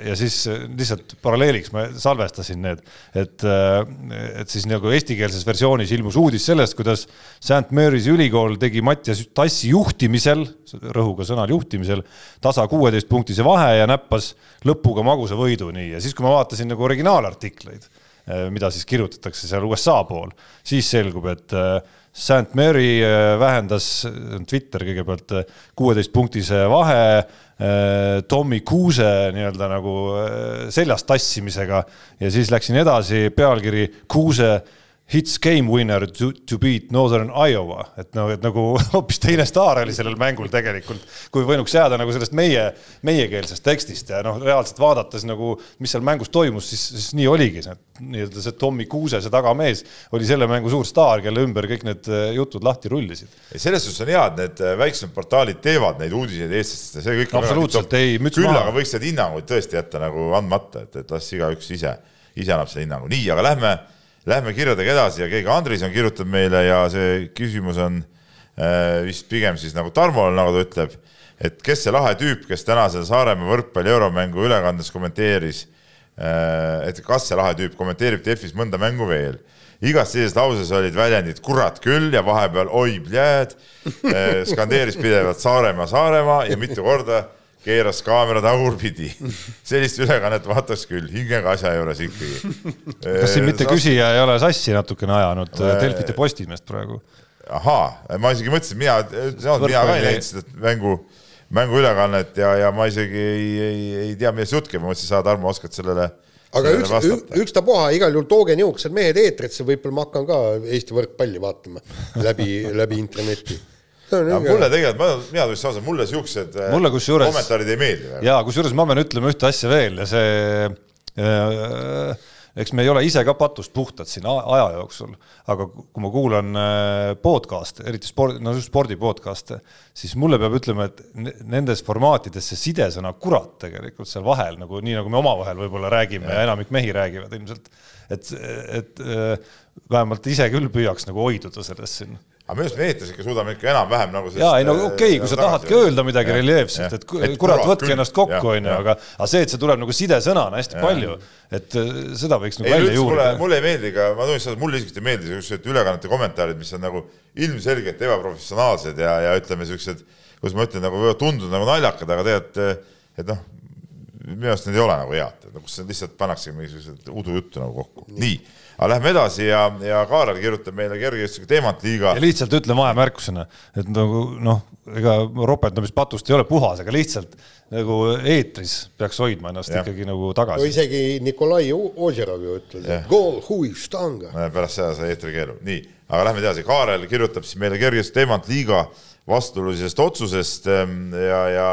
ja siis lihtsalt paralleeliks ma salvestasin need, et, et siis nagu eestikeelses versioonis ilmus uudis sellest, kuidas St Mary's ülikool tegi Mattias Tassi juhtimisel, rõhuga sõnal juhtimisel, tasa kuueteistpunktise vahe ja näppas lõpuga magusa võidu, nii, ja siis, kui ma vaatasin nagu originaalartikleid, mida siis kirjutatakse seal USA pool, siis selgub, et St Mary vähendas, Twitter kõigepealt, kuueteistpunktise vahe Tommy Kuuse nii-öelda nagu seljast tassimisega ja siis läksin edasi, pealkiri Kuuse hits game winner to, to beat Northern Iowa, et noh, et nagu hoopis teine staar oli sellel mängul tegelikult, kui võinuks jääda nagu sellest meie, meiekeelsest tekstist ja noh, reaalselt vaadates nagu, mis seal mängus toimus, siis, siis nii oligi see nii-öelda see Tommy Kuuse, see tagamees oli selle mängu suur staar, kelle ümber kõik need äh, jutud lahti rullisid. selles suhtes on hea, et need äh, väiksemad portaalid teevad neid uudiseid eestlastest ja see kõik absoluutselt ei, müts maha. küll aga võiks need hinnanguid tõesti jätta nagu andmata, et, et las igaüks ise, ise annab selle hinnangu. nii, aga lähme Lähme kirjadega edasi ja keegi Andris on kirjutanud meile ja see küsimus on äh, vist pigem siis nagu Tarmol, nagu ta ütleb, et kes see lahe tüüp, kes tänasel Saaremaa võrkpalli euromängu ülekandes kommenteeris äh,, et kas see lahe tüüp kommenteerib Delfis mõnda mängu veel? Igas sellises lauses olid väljendid kurat küll ja vahepeal oi pljääd, äh, skandeeris pidevalt Saaremaa, Saaremaa ja mitu korda keeras kaamera tagurpidi. sellist ülekannet vaataks küll, hingega asja juures ikkagi. kas siin mitte küsija ei ole sassi natukene ajanud äh, Delfit ja Postimeest praegu? ahaa, ma isegi mõtlesin, mina, mina ka ei näinud seda mängu, mänguülekannet ja, ja ma isegi ei, ei, ei tea, millest jutt käib, ma mõtlesin, sa, Tarmo, oskad sellele aga üks, ükstapuha, igal juhul tooge niisugused mehed eetrisse, võib-olla ma hakkan ka Eesti võrkpalli vaatama läbi, läbi interneti mulle tegelikult, ma, mina tunnistan ausalt, mulle siuksed äh, mulle kusjuures, kommentaarid ei meeldi. ja kusjuures ma pean ütlema ühte asja veel ja see äh, eks me ei ole ise ka patust puhtad siin aja jooksul, aga kui ma kuulan äh, podcast'e, eriti spordi, no just spordi podcast'e, siis mulle peab ütlema, et nendes formaatides see sidesõna kurat tegelikult seal vahel nagu nii, nagu me omavahel võib-olla räägime ja. ja enamik mehi räägivad ilmselt, et, et äh, vähemalt ise küll püüaks nagu hoiduda sellest siin aga minu arust me eetris ikka suudame ikka enam-vähem nagu jaa, ei no okei okay,, kui sa tahadki öelda midagi reljeefselt, et kurat, võtke ennast kokku, onju, aga aga see, et see tuleb nagu sidesõnana hästi ja. palju, et äh, seda võiks nagu ei, välja juurida. mulle ei meeldi ka, ma tunnistan, mulle isiklikult ei meeldi siuksed ülekannete kommentaarid, mis on nagu ilmselgelt ebaprofessionaalsed ja, ja ütleme, siuksed, kuidas ma ütlen, nagu võivad tunduda nagu naljakad, aga tegelikult, et noh, minu arust need ei ole nagu head, et kus lihtsalt pannakse mingisugused udujuttu nagu kokku. nii aga lähme edasi ja, ja Kaarel kirjutab meile kergejõustiku teemat liiga. ja lihtsalt ütlen vahemärkusena, et nagu noh, ega ropendamist patust ei ole puhas, aga lihtsalt nagu eetris peaks hoidma ennast ja. ikkagi nagu tagasi. no isegi Nikolai Ozerov ju ütles, et goal, hui, stanga. pärast seda sai eetri keelu, nii, aga lähme edasi, Kaarel kirjutab siis meile kergejõustiku teemat liiga vastuolulisest otsusest ehm, ja, ja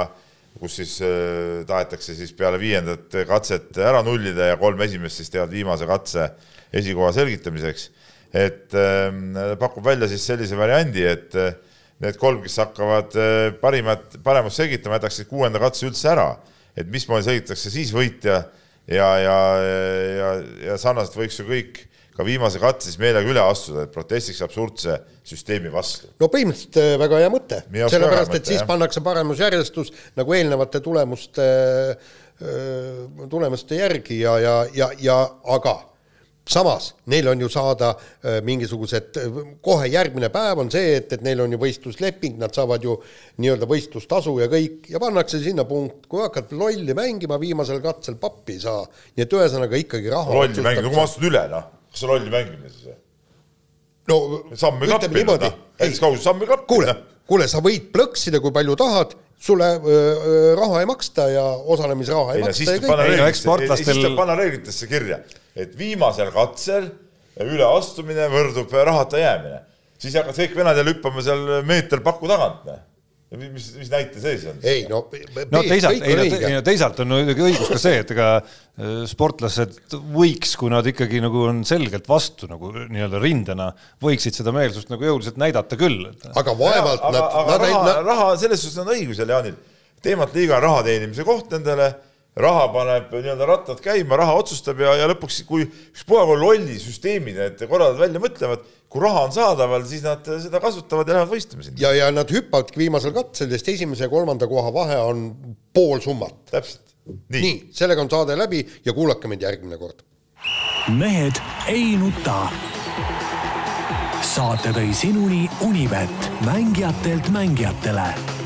kus siis äh, tahetakse siis peale viiendat katset ära nullida ja kolm esimest siis teevad viimase katse esikoha selgitamiseks. et äh, pakub välja siis sellise variandi, et äh, need kolm, kes hakkavad äh, parimat, paremust selgitama, jätaksid kuuenda katse üldse ära. et mismoodi selgitatakse siis võitja ja, ja, ja, ja sarnaselt võiks ju kõik, ka viimase katse siis meelega üle astuda, et protestiks absurdse süsteemi vastu. no põhimõtteliselt äh, väga hea mõte, sellepärast et siis jah. pannakse paremusjärjestus nagu eelnevate tulemuste, tulemuste järgi ja, ja, ja, ja aga samas neil on ju saada äh, mingisugused, kohe järgmine päev on see, et, et neil on ju võistlusleping, nad saavad ju nii-öelda võistlustasu ja kõik ja pannakse sinna punkt, kui hakkad lolli mängima, viimasel katsel pappi ei saa. nii et ühesõnaga ikkagi raha lolli mängimine, kui ma astun üle, noh, kas see lolli mängimine siis või? no klappi, noh, näiteks kaugus samm ei klappi. kuule, kuule, sa võid plõksida, kui palju tahad, sulle öö, raha ei maksta ja osalemisraha ei, ei maksta siis ja tuleb panna reeglitesse, kirja, et viimasel katsel üleastumine võrdub rahata jäämine. siis hakkavad kõik venad jälle hüppama seal meeter paku tagant, noh. Mis, mis näite see siis on? ei no, no teisalt, ei on no, ei no teisalt on muidugi õigus ka see, et ega äh, sportlased võiks, kui nad ikkagi nagu on selgelt vastu nagu nii-öelda rindena, võiksid seda meelsust nagu jõuliselt näidata küll. aga vaevalt aga, nad, aga nad ei, raha, nad, raha selles suhtes on õigusel, Jaanil. teemat liiga raha teenimise koht nendele, raha paneb nii-öelda rattad käima, raha otsustab ja, ja lõpuks, kui ükspuha kui lolli süsteemi need korraldajad välja mõtlevad, kui raha on saadaval, siis nad seda kasutavad ja lähevad võistlema sinna. ja, ja nad hüppavadki viimasel katsel, sest esimese ja kolmanda koha vahe on pool summat. täpselt. nii, nii, sellega on saade läbi ja kuulake meid järgmine kord. mehed ei nuta. saate tõi sinuni Univet, mängijatelt mängijatele